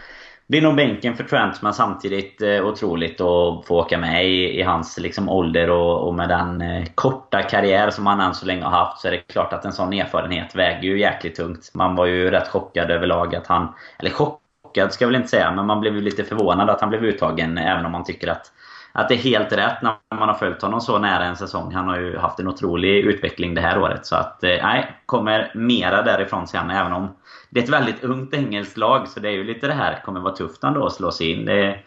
det nog bänken för Trent men samtidigt eh, otroligt att få åka med i, i hans liksom, ålder och, och med den eh, korta karriär som han än så länge har haft så är det klart att en sån erfarenhet väger ju jäkligt tungt. Man var ju rätt chockad överlag att han... Eller chockad ska jag väl inte säga men man blev ju lite förvånad att han blev uttagen även om man tycker att att det är helt rätt när man har följt honom så nära en säsong. Han har ju haft en otrolig utveckling det här året. Så att, eh, kommer mera därifrån sen även om det är ett väldigt ungt engelskt lag. Så det är ju lite det här, kommer vara tufft ändå att slå sig in. Det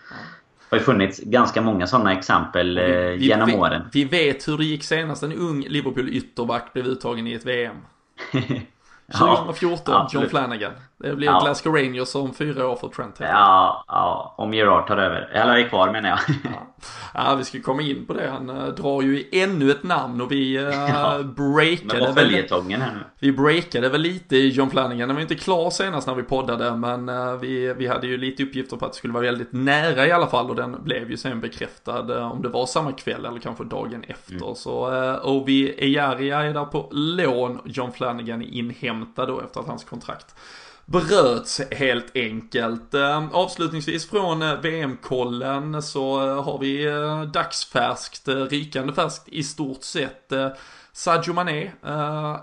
har ju funnits ganska många sådana exempel vi, eh, vi, genom vi, åren. Vi vet hur det gick senast en ung Liverpool ytterback blev uttagen i ett VM. 2014, ja, John Flanagan. Det blir ja. Glasgow Rangers om fyra år för Trent. Ja, ja, om Gerard tar över. Eller är kvar menar jag. ja. Ja, vi ska komma in på det. Han äh, drar ju ännu ett namn och vi äh, ja. breakade väl... här nu. Vi breakade väl lite i John Flanagan. Den var inte klar senast när vi poddade, men äh, vi, vi hade ju lite uppgifter på att det skulle vara väldigt nära i alla fall och den blev ju sen bekräftad om det var samma kväll eller kanske dagen efter. Mm. Så äh, Ovi Ejaria är där på lån. John Flanagan inhämtad då efter att hans kontrakt bröts helt enkelt. Ehm, avslutningsvis från eh, VM-kollen så eh, har vi eh, dagsfärskt, rykande färskt i stort sett. Sadio Mané,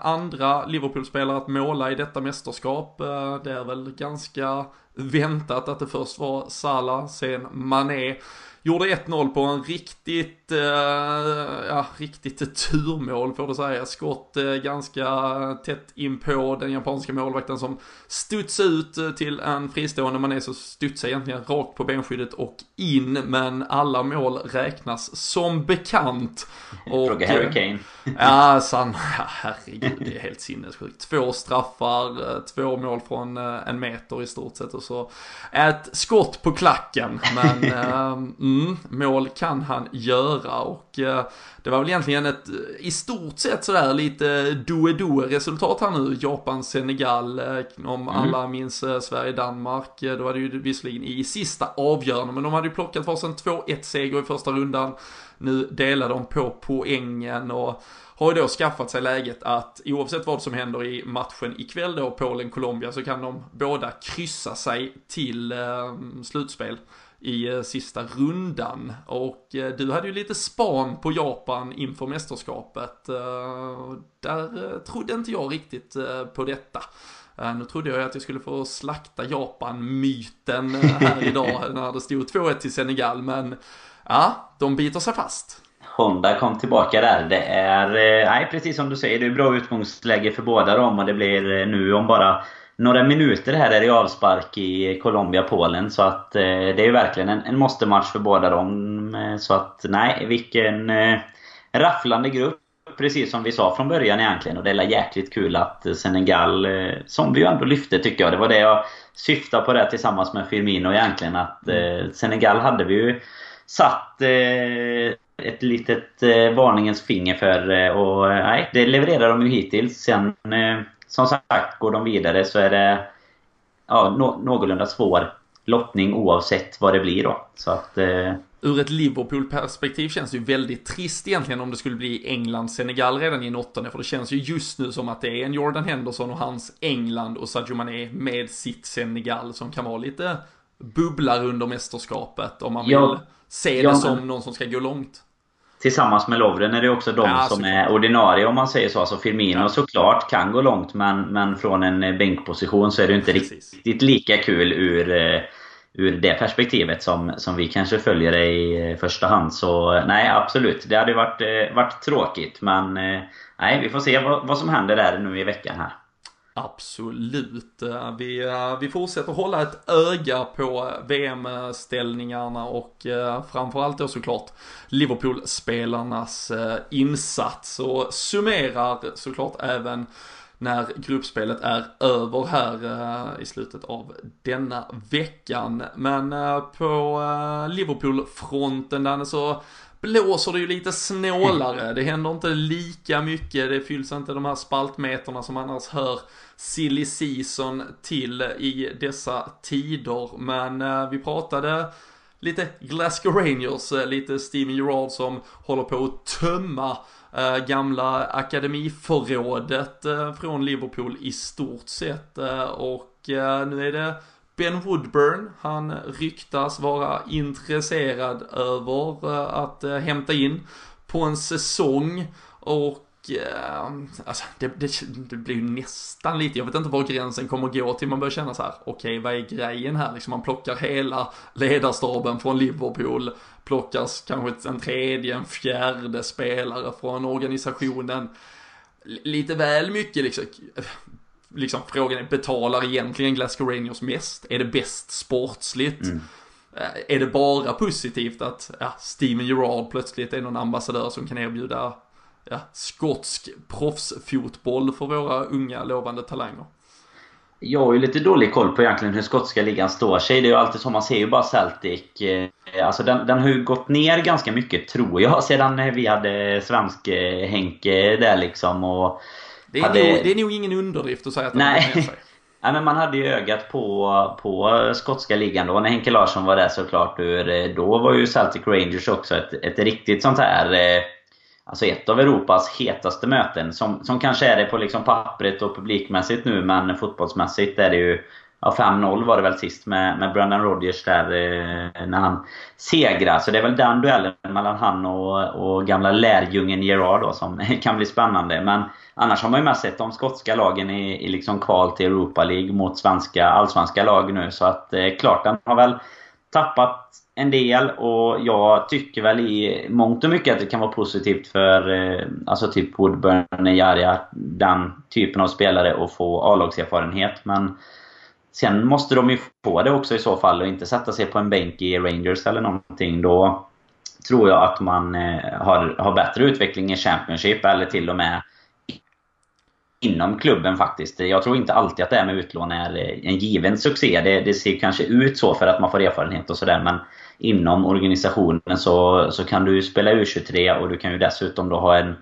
andra Liverpool-spelare att måla i detta mästerskap. Det är väl ganska väntat att det först var Salah, sen Mané. Gjorde 1-0 på en riktigt, eh, ja, riktigt turmål får du säga. Skott eh, ganska tätt in på den japanska målvakten som studsade ut eh, till en fristående mané så studsade egentligen rakt på benskyddet och in. Men alla mål räknas som bekant. Fråga Harry Kane. ja, san, ja, herregud, det är helt sinnessjukt. Två straffar, två mål från en meter i stort sett och så ett skott på klacken. Men mm, mål kan han göra och eh, det var väl egentligen ett i stort sett sådär lite do resultat här nu. Japan-Senegal, eh, om mm. alla minns eh, Sverige-Danmark. Då var det ju visserligen i sista avgörande, men de hade ju plockat varsin 2-1 seger i första rundan. Nu delar de på poängen och har ju då skaffat sig läget att oavsett vad som händer i matchen ikväll då, Polen-Colombia, så kan de båda kryssa sig till eh, slutspel i eh, sista rundan. Och eh, du hade ju lite span på Japan inför mästerskapet. Eh, där trodde inte jag riktigt på detta. Nu trodde jag att jag skulle få slakta Japan-myten här idag när det stod 2-1 till Senegal, men ja, de biter sig fast. Honda kom tillbaka där. Det är, nej precis som du säger, det är bra utgångsläge för båda dem och det blir nu om bara några minuter här är det avspark i Colombia-Polen. Så att eh, det är verkligen en, en måste-match för båda dem. Eh, så att nej, vilken eh, rafflande grupp. Precis som vi sa från början egentligen. Och det är jäkligt kul att Senegal, eh, som vi ju ändå lyfte tycker jag. Det var det jag syftade på där tillsammans med Firmino egentligen. Att eh, Senegal hade vi ju satt eh, ett litet eh, varningens finger för. Eh, och eh, nej, det levererar de ju hittills. Sen som sagt, går de vidare så är det ja, nå någorlunda svår lottning oavsett vad det blir då. Så att, eh... Ur ett Liverpool-perspektiv känns det ju väldigt trist egentligen om det skulle bli England-Senegal redan i en åttonde. För det känns ju just nu som att det är en Jordan Henderson och hans England och Sadio Mané med sitt Senegal som kan vara lite bubblar under mästerskapet om man vill ja, se det som någon som ska gå långt tillsammans med Lovren är det också de ja, som är ordinarie om man säger så. Alltså Firmino ja. såklart kan gå långt men, men från en bänkposition så är det inte Precis. riktigt lika kul ur, eh, ur det perspektivet som, som vi kanske följer det i första hand. Så nej absolut, det hade varit, eh, varit tråkigt men eh, nej vi får se vad, vad som händer där nu i veckan här. Absolut. Eh, vi, eh, vi fortsätter hålla ett öga på VM-ställningarna och eh, framförallt då såklart Liverpool-spelarnas insats och summerar såklart även när gruppspelet är över här i slutet av denna veckan. Men på Liverpool-fronten där så blåser det ju lite snålare. Det händer inte lika mycket. Det fylls inte de här spaltmeterna som annars hör silly season till i dessa tider. Men eh, vi pratade lite Glasgow Rangers, eh, lite Steven Gerrard som håller på att tömma eh, gamla akademiförrådet eh, från Liverpool i stort sett. Och nu är det Ben Woodburn, han ryktas vara intresserad över eh, att eh, hämta in på en säsong. Och eh, alltså, det, det, det, blir ju nästan lite, jag vet inte var gränsen kommer gå till man börjar känna så här, okej okay, vad är grejen här? Liksom man plockar hela ledarstaben från Liverpool, plockas kanske en tredje, en fjärde spelare från organisationen. Lite väl mycket liksom, liksom frågan är, betalar egentligen Glasgow Rangers mest? Är det bäst sportsligt? Mm. Eh, är det bara positivt att ja, Steven Gerrard plötsligt är någon ambassadör som kan erbjuda ja, skotsk proffsfotboll för våra unga lovande talanger. Jag har ju lite dålig koll på egentligen hur skotska ligan står sig. Det är ju alltid så, man ser ju bara Celtic. Eh, alltså den, den har ju gått ner ganska mycket, tror jag, sedan vi hade svensk-Henke där liksom. Och det, är hade... nog, det är nog ingen underdrift att säga att den Nej. ner sig. Nej, men man hade ju ögat på, på skotska ligan då när Henke Larsson var där såklart. Då var ju Celtic Rangers också ett, ett riktigt sånt här Alltså ett av Europas hetaste möten. Som, som kanske är det på liksom pappret och publikmässigt nu, men fotbollsmässigt är det ju... Ja, 5-0 var det väl sist med, med Brendan Rodgers där eh, när han segrar. Så det är väl den duellen mellan han och, och gamla lärjungen Gerard då som kan bli spännande. Men annars har man ju mest sett de skotska lagen i, i liksom kval till Europa League mot svenska, allsvenska lag nu. Så att eh, klart, den har väl tappat en del och jag tycker väl i mångt och mycket att det kan vara positivt för eh, alltså typ Woodburn, Jarja, den typen av spelare att få A-lagserfarenhet. Men sen måste de ju få det också i så fall och inte sätta sig på en bänk i Rangers eller någonting. Då tror jag att man eh, har, har bättre utveckling i Championship eller till och med inom klubben faktiskt. Jag tror inte alltid att det här med utlån är en given succé. Det, det ser kanske ut så för att man får erfarenhet och sådär men inom organisationen så, så kan du spela U23 och du kan ju dessutom då ha en,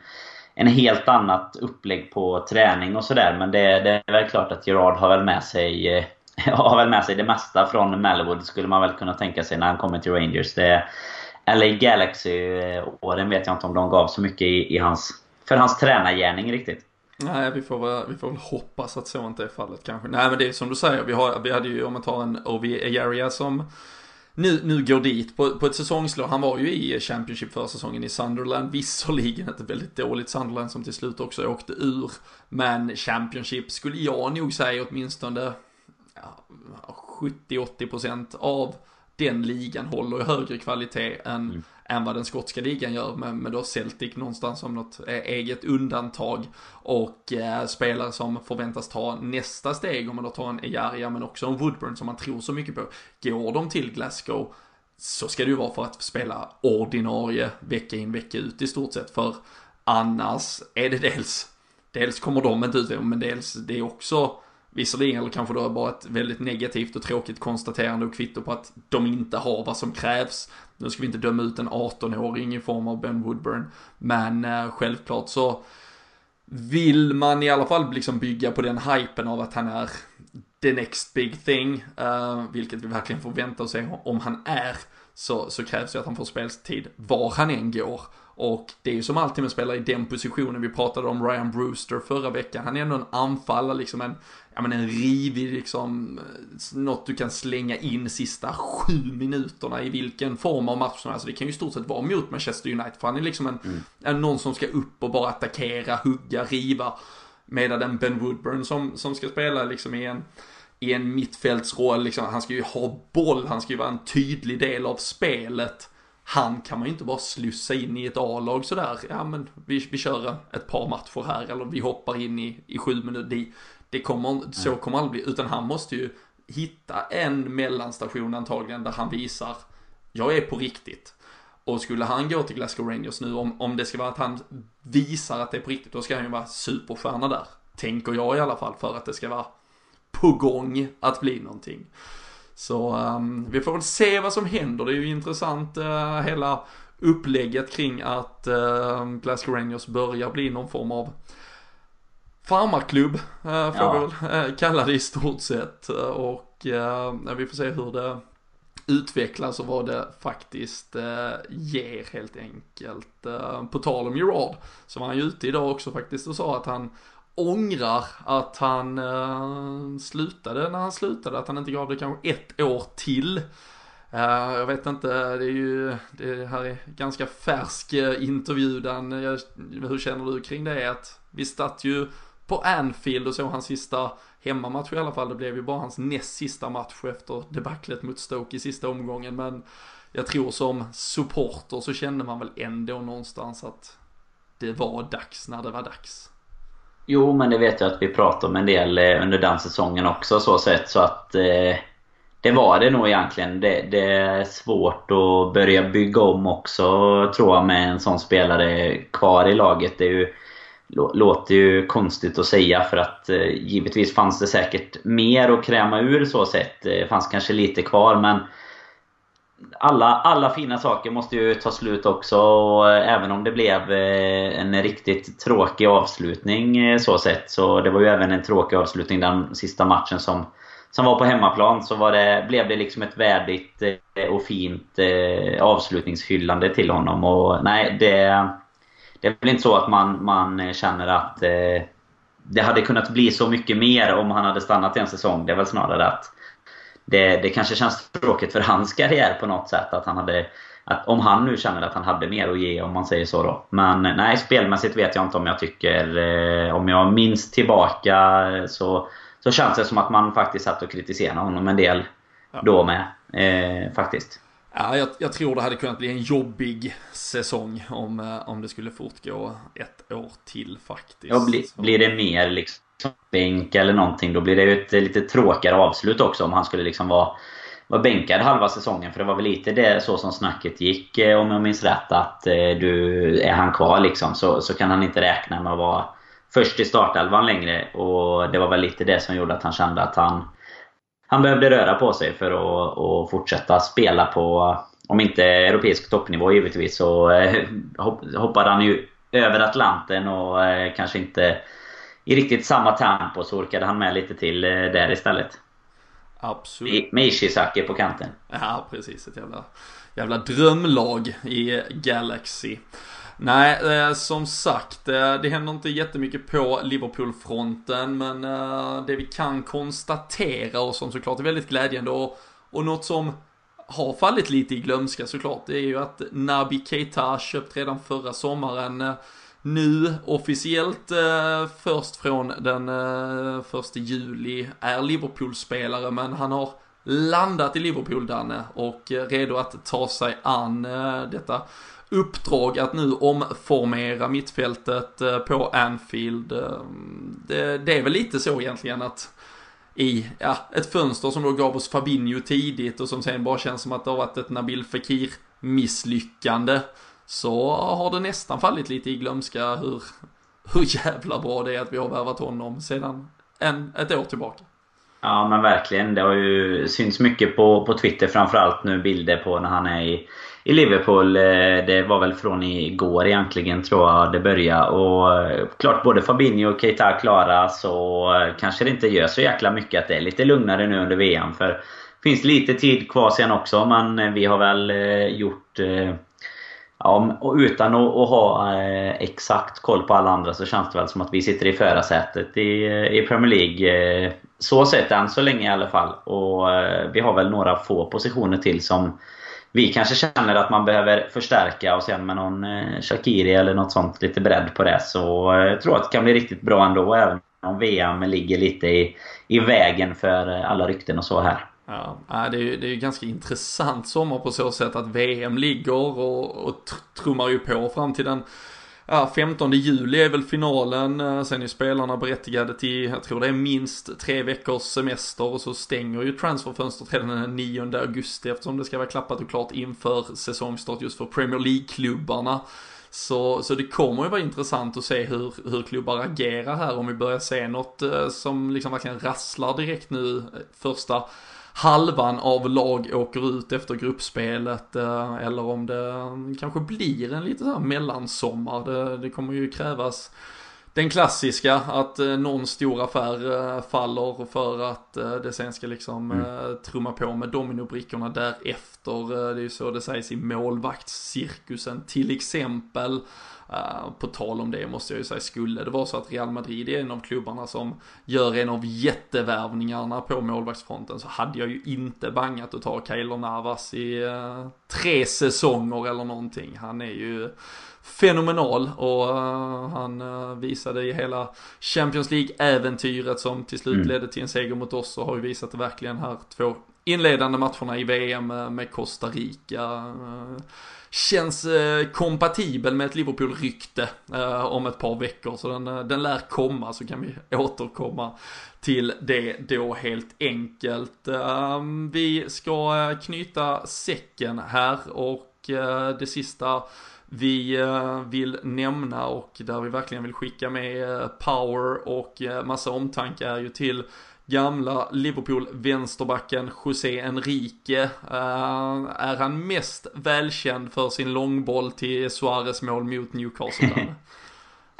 en helt annat upplägg på träning och sådär. Men det, det, är väl klart att Gerard har väl med sig har väl med sig det mesta från Melwood skulle man väl kunna tänka sig när han kommer till Rangers. Det, LA Galaxy-åren vet jag inte om de gav så mycket i, i hans, för hans tränargärning riktigt. Nej, vi får, väl, vi får väl hoppas att så inte är fallet kanske. Nej, men det är som du säger, vi, har, vi hade ju, om man tar en Ovi Ejaria som nu, nu går dit på, på ett säsongslag. Han var ju i Championship förra säsongen i Sunderland. Visserligen ett väldigt dåligt Sunderland som till slut också åkte ur. Men Championship skulle jag nog säga åtminstone ja, 70-80% av den ligan håller högre kvalitet än, mm än vad den skotska ligan gör med, med då Celtic någonstans som något eh, eget undantag och eh, spelare som förväntas ta nästa steg om man då tar en Ejaria men också en Woodburn som man tror så mycket på. Går de till Glasgow så ska det ju vara för att spela ordinarie vecka in vecka ut i stort sett för annars är det dels Dels kommer de inte ut men dels det är också Visserligen, eller kanske då bara ett väldigt negativt och tråkigt konstaterande och kvitto på att de inte har vad som krävs. Nu ska vi inte döma ut en 18-åring i form av Ben Woodburn, men eh, självklart så vill man i alla fall liksom bygga på den hypen av att han är the next big thing, Eh, vilket vi verkligen får vänta och se om han är, så, så krävs det att han får speltid var han än går. Och det är ju som alltid med spelare i den positionen, vi pratade om Ryan Brewster förra veckan, han är ändå en anfallare, liksom en, ja men en rivig liksom, något du kan slänga in sista sju minuterna i vilken form av match som helst. Det kan ju i stort sett vara mot Manchester United, för han är liksom en, mm. en någon som ska upp och bara attackera, hugga, riva. Medan en Ben Woodburn som, som ska spela liksom i en, i en mittfältsroll, liksom, han ska ju ha boll, han ska ju vara en tydlig del av spelet han kan man ju inte bara slussa in i ett A-lag sådär, ja men vi, vi kör ett par matcher här eller vi hoppar in i, i sju minuter. Det, det kommer, så kommer aldrig bli, utan han måste ju hitta en mellanstation antagligen där han visar, jag är på riktigt. Och skulle han gå till Glasgow Rangers nu, om, om det ska vara att han visar att det är på riktigt, då ska han ju vara superstjärna där. Tänker jag i alla fall, för att det ska vara på gång att bli någonting. Så um, vi får väl se vad som händer. Det är ju intressant uh, hela upplägget kring att uh, Glasgow Rangers börjar bli någon form av farmarklubb, uh, får ja. vi väl uh, kalla det i stort sett. Och vi får se hur det utvecklas och vad det faktiskt ger helt enkelt. på tal om Gerard så var han ju ute idag också faktiskt och sa att han ångrar att han eh, slutade när han slutade, att han inte gav det kanske ett år till. Uh, jag vet inte, det är ju, det här är ganska färsk eh, intervju, intervju jag, hur känner du kring det? Att vi satt ju på Anfield och såg hans sista hemmamatch i alla fall, det blev ju bara hans näst sista match efter debaclet mot Stoke i sista omgången, men jag tror som supporter så kände man väl ändå någonstans att det var dags när det var dags. Jo, men det vet jag att vi pratade om en del eh, under den säsongen också så sett. Så att eh, det var det nog egentligen. Det, det, är svårt att börja bygga om också tror jag med en sån spelare kvar i laget. Det är ju låter ju konstigt att säga för att eh, givetvis fanns det säkert mer att kräma ur så sett. Det fanns kanske lite kvar men alla, alla fina saker måste ju ta slut också och eh, även om det blev eh, en riktigt tråkig avslutning eh, så sett så det var ju även en tråkig avslutning den sista matchen som som var på hemmaplan så var det, blev det liksom ett värdigt och fint avslutningshyllande till honom. Och nej, det, det är väl inte så att man, man känner att det hade kunnat bli så mycket mer om han hade stannat en säsong. Det är väl snarare att det, det kanske känns tråkigt för hans karriär på något sätt. Att han hade, att om han nu känner att han hade mer att ge, om man säger så då. Men nej, spelmässigt vet jag inte om jag tycker... Om jag minns tillbaka så så känns det som att man faktiskt satt och kritiserade honom en del ja. då med. Eh, faktiskt. Ja, jag, jag, tror det hade kunnat bli en jobbig säsong om, eh, om det skulle fortgå ett år till faktiskt. Ja, bli, blir det mer liksom bänk eller någonting då blir det ju ett eh, lite tråkigare avslut också om han skulle liksom vara, vara bänkad halva säsongen. För det var väl lite det så som snacket gick eh, om jag minns rätt att eh, du, är han kvar liksom så, så kan han inte räkna med att vara först i startelvan längre. Och det var väl lite det som gjorde att han kände att han, han behövde röra på sig för att, att fortsätta spela på, om inte europeisk toppnivå givetvis, så hoppade han ju över Atlanten och kanske inte i riktigt samma tempo så orkade han med lite till eh, där istället. Absolut. Med Ishizaki på kanten. Ja, precis. Ett jävla, jävla drömlag i Galaxy. Nej, eh, som sagt, eh, det händer inte jättemycket på Liverpool-fronten, men eh, det vi kan konstatera och som såklart är väldigt glädjande och, och något som har fallit lite i glömska såklart, det är ju att Nabi Keita köpt redan förra sommaren nu officiellt eh, först från den eh, första juli är Liverpool-spelare men han har landat i Liverpool Danne och eh, redo att ta sig an eh, detta uppdrag att nu omformera mittfältet eh, på Anfield. Eh, det, det är väl lite så egentligen att i ja, ett fönster som då gav oss Fabinho tidigt och som sen bara känns som att det har varit ett Nabil Fekir misslyckande så har det nästan fallit lite i glömska hur, hur jävla bra det är att vi har värvat honom sedan en, ett år tillbaka. Ja men verkligen. Det har ju synts mycket på, på Twitter framförallt nu bilder på när han är i i Liverpool. Eh, det var väl från igår egentligen tror jag det började. Och eh, klart både Fabinho och Keita klara så eh, kanske det inte gör så jäkla mycket att det är lite lugnare nu under VM. För det finns lite tid kvar sen också men vi har väl gjort Ja, och utan att, ha eh, exakt koll på alla andra så känns det väl som att vi sitter i förarsätet i, eh, i Premier League. Eh, så sett än så länge i alla fall. Och vi har väl några få positioner till som vi kanske känner att man behöver förstärka och sen med någon Shakiri eller något sånt lite bredd på det. Så jag tror att det kan bli riktigt bra ändå även om VM ligger lite i, i vägen för alla rykten och så här. Ja, det är ju det är ganska intressant sommar på så sätt att VM ligger och, och trummar ju på fram till den ja, 15 juli är väl finalen, eh, sen är spelarna berättigade till, jag tror det är minst tre veckors semester och så stänger ju transferfönstret redan den 9 augusti eftersom det ska vara klappat och klart inför säsongstart just för Premier League-klubbarna. Så, så det kommer ju vara intressant att se hur, hur klubbar agerar här om vi börjar se något eh, som liksom verkligen rasslar direkt nu eh, första halvan av lag åker ut efter gruppspelet eh, eller om det kanske blir en lite så här mellansommar. Det, det kommer ju krävas den klassiska att eh, någon stor affär eh, faller för att det sen ska liksom mm. trumma på med dominobrickorna därefter. Det är ju så det sägs i målvaktscirkusen till exempel. Uh, på tal om det måste jag ju säga, skulle det vara så att Real Madrid är en av klubbarna som gör en av jättevärvningarna på målvaktsfronten så hade jag ju inte bangat att ta Keylor Navas i uh, tre säsonger eller någonting. Han är ju fenomenal och uh, han visade i hela Champions League-äventyret som till slut mm. ledde till en seger mot oss och har ju visat det verkligen här två inledande matcherna i VM med Costa Rica känns eh, kompatibel med ett Liverpool-rykte eh, om ett par veckor. Så den, eh, den lär komma så kan vi återkomma till det då helt enkelt. Ehm, vi ska eh, knyta säcken här och eh, det sista vi vill nämna och där vi verkligen vill skicka med power och massa omtanke är ju till gamla Liverpool-vänsterbacken José Enrique. Eh, är han mest välkänd för sin långboll till Suarez mål mot Newcastle?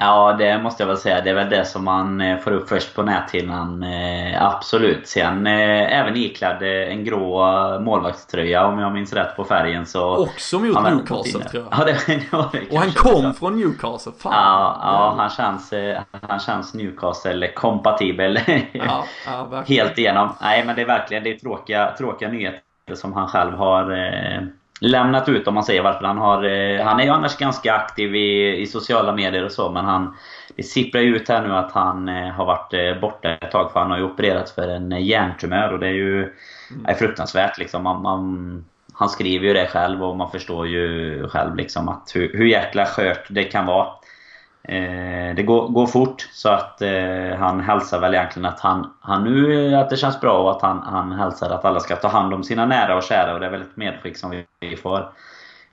Ja, det måste jag väl säga. Det är väl det som man eh, får upp först på näthinnan. Eh, absolut. Sen eh, även iklädd en grå målvaktströja om jag minns rätt på färgen. Så Också mot Newcastle tror jag. Ja, det, var det Och han kom också. från Newcastle. Fan. Ja, ja han, känns, han känns Newcastle-kompatibel. Ja, ja, Helt igenom. Nej, men det är verkligen det är tråkiga, tråkiga nyheter som han själv har lämnat ut om man säger varför han har... Eh, han är ju annars ganska aktiv i, i sociala medier och så men han... Det sipprar ju ut här nu att han eh, har varit eh, borta ett tag för han har ju opererats för en hjärntumör och det är ju mm. är fruktansvärt liksom. Man, man, han skriver ju det själv och man förstår ju själv liksom att hur, hur jäkla skört det kan vara. Eh, det går, går, fort så att eh, han hälsar väl egentligen att han, han nu eh, att det känns bra och att han, han hälsar att alla ska ta hand om sina nära och kära och det är väl ett medskick som vi, vi får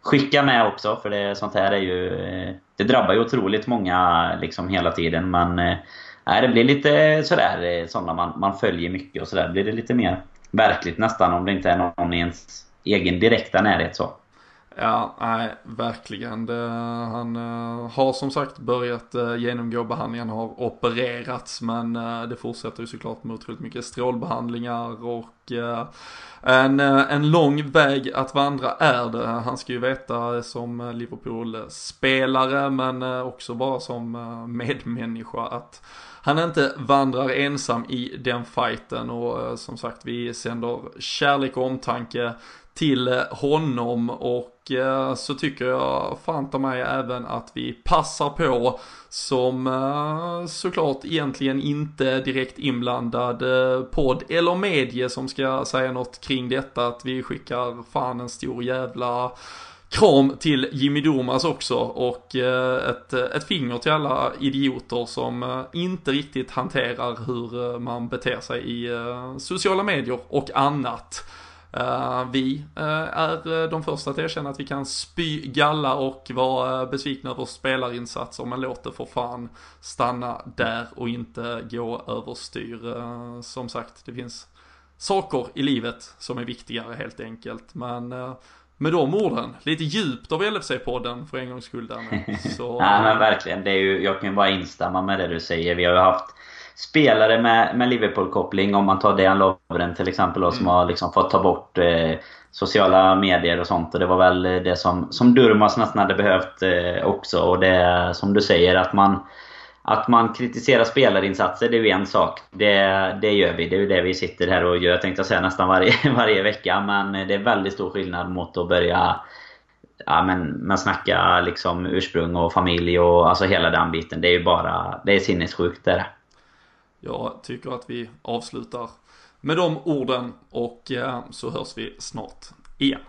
skicka med också för det, sånt här är ju... Eh, det drabbar ju otroligt många liksom hela tiden men eh, det blir lite sådär eh, sådana man, man följer mycket och sådär blir det lite mer verkligt nästan om det inte är någon i ens egen direkta närhet så. Ja, nej, verkligen. Det, han uh, har som sagt börjat uh, genomgå behandlingen, har opererats, men uh, det fortsätter ju såklart med otroligt mycket strålbehandlingar och en, en lång väg att vandra är det. Han ska ju veta som Liverpool-spelare, men också bara som medmänniska att han inte vandrar ensam i den fighten och som sagt vi sänder kärlek och omtanke till honom och eh, så tycker jag fan ta mig även att vi passar på som eh, såklart egentligen inte direkt inblandad eh, podd eller medie som ska säga något kring detta att vi skickar fan en stor jävla kram till Jimmy Domas också och eh, ett, eh, ett finger till alla idioter som eh, inte riktigt hanterar hur man beter sig i sociala medier och annat. Uh, vi uh, är eh, de första att erkänna att vi kan spy galla och vara besvikna över spelarinsatser men låt det för fan stanna där och inte gå överstyr. Uh, som sagt, det finns saker i livet som är viktigare helt enkelt. Men med de orden, lite djupt av LFC-podden för en gångs skull där Så, Nej men verkligen, det är ju, jag kan bara instämma med det du säger. Vi har ju haft spelare med, med Liverpool-koppling. Om man tar Dejan Lovren till exempel då, mm. som har liksom fått ta bort eh, sociala medier och sånt. Och det var väl det som, som Durmas nästan hade behövt eh, också. Och det som du säger att man att man kritiserar spelarinsatser, det är ju en sak. Det, det gör vi. Det är ju det vi sitter här och gör, tänkte jag säga, nästan varje, varje vecka. Men det är väldigt stor skillnad mot att börja ja, men, men snacka liksom ursprung och familj och alltså hela den biten. Det är ju bara... Det är sinnessjukt det är jag tycker att vi avslutar med de orden och eh, så hörs vi snart igen.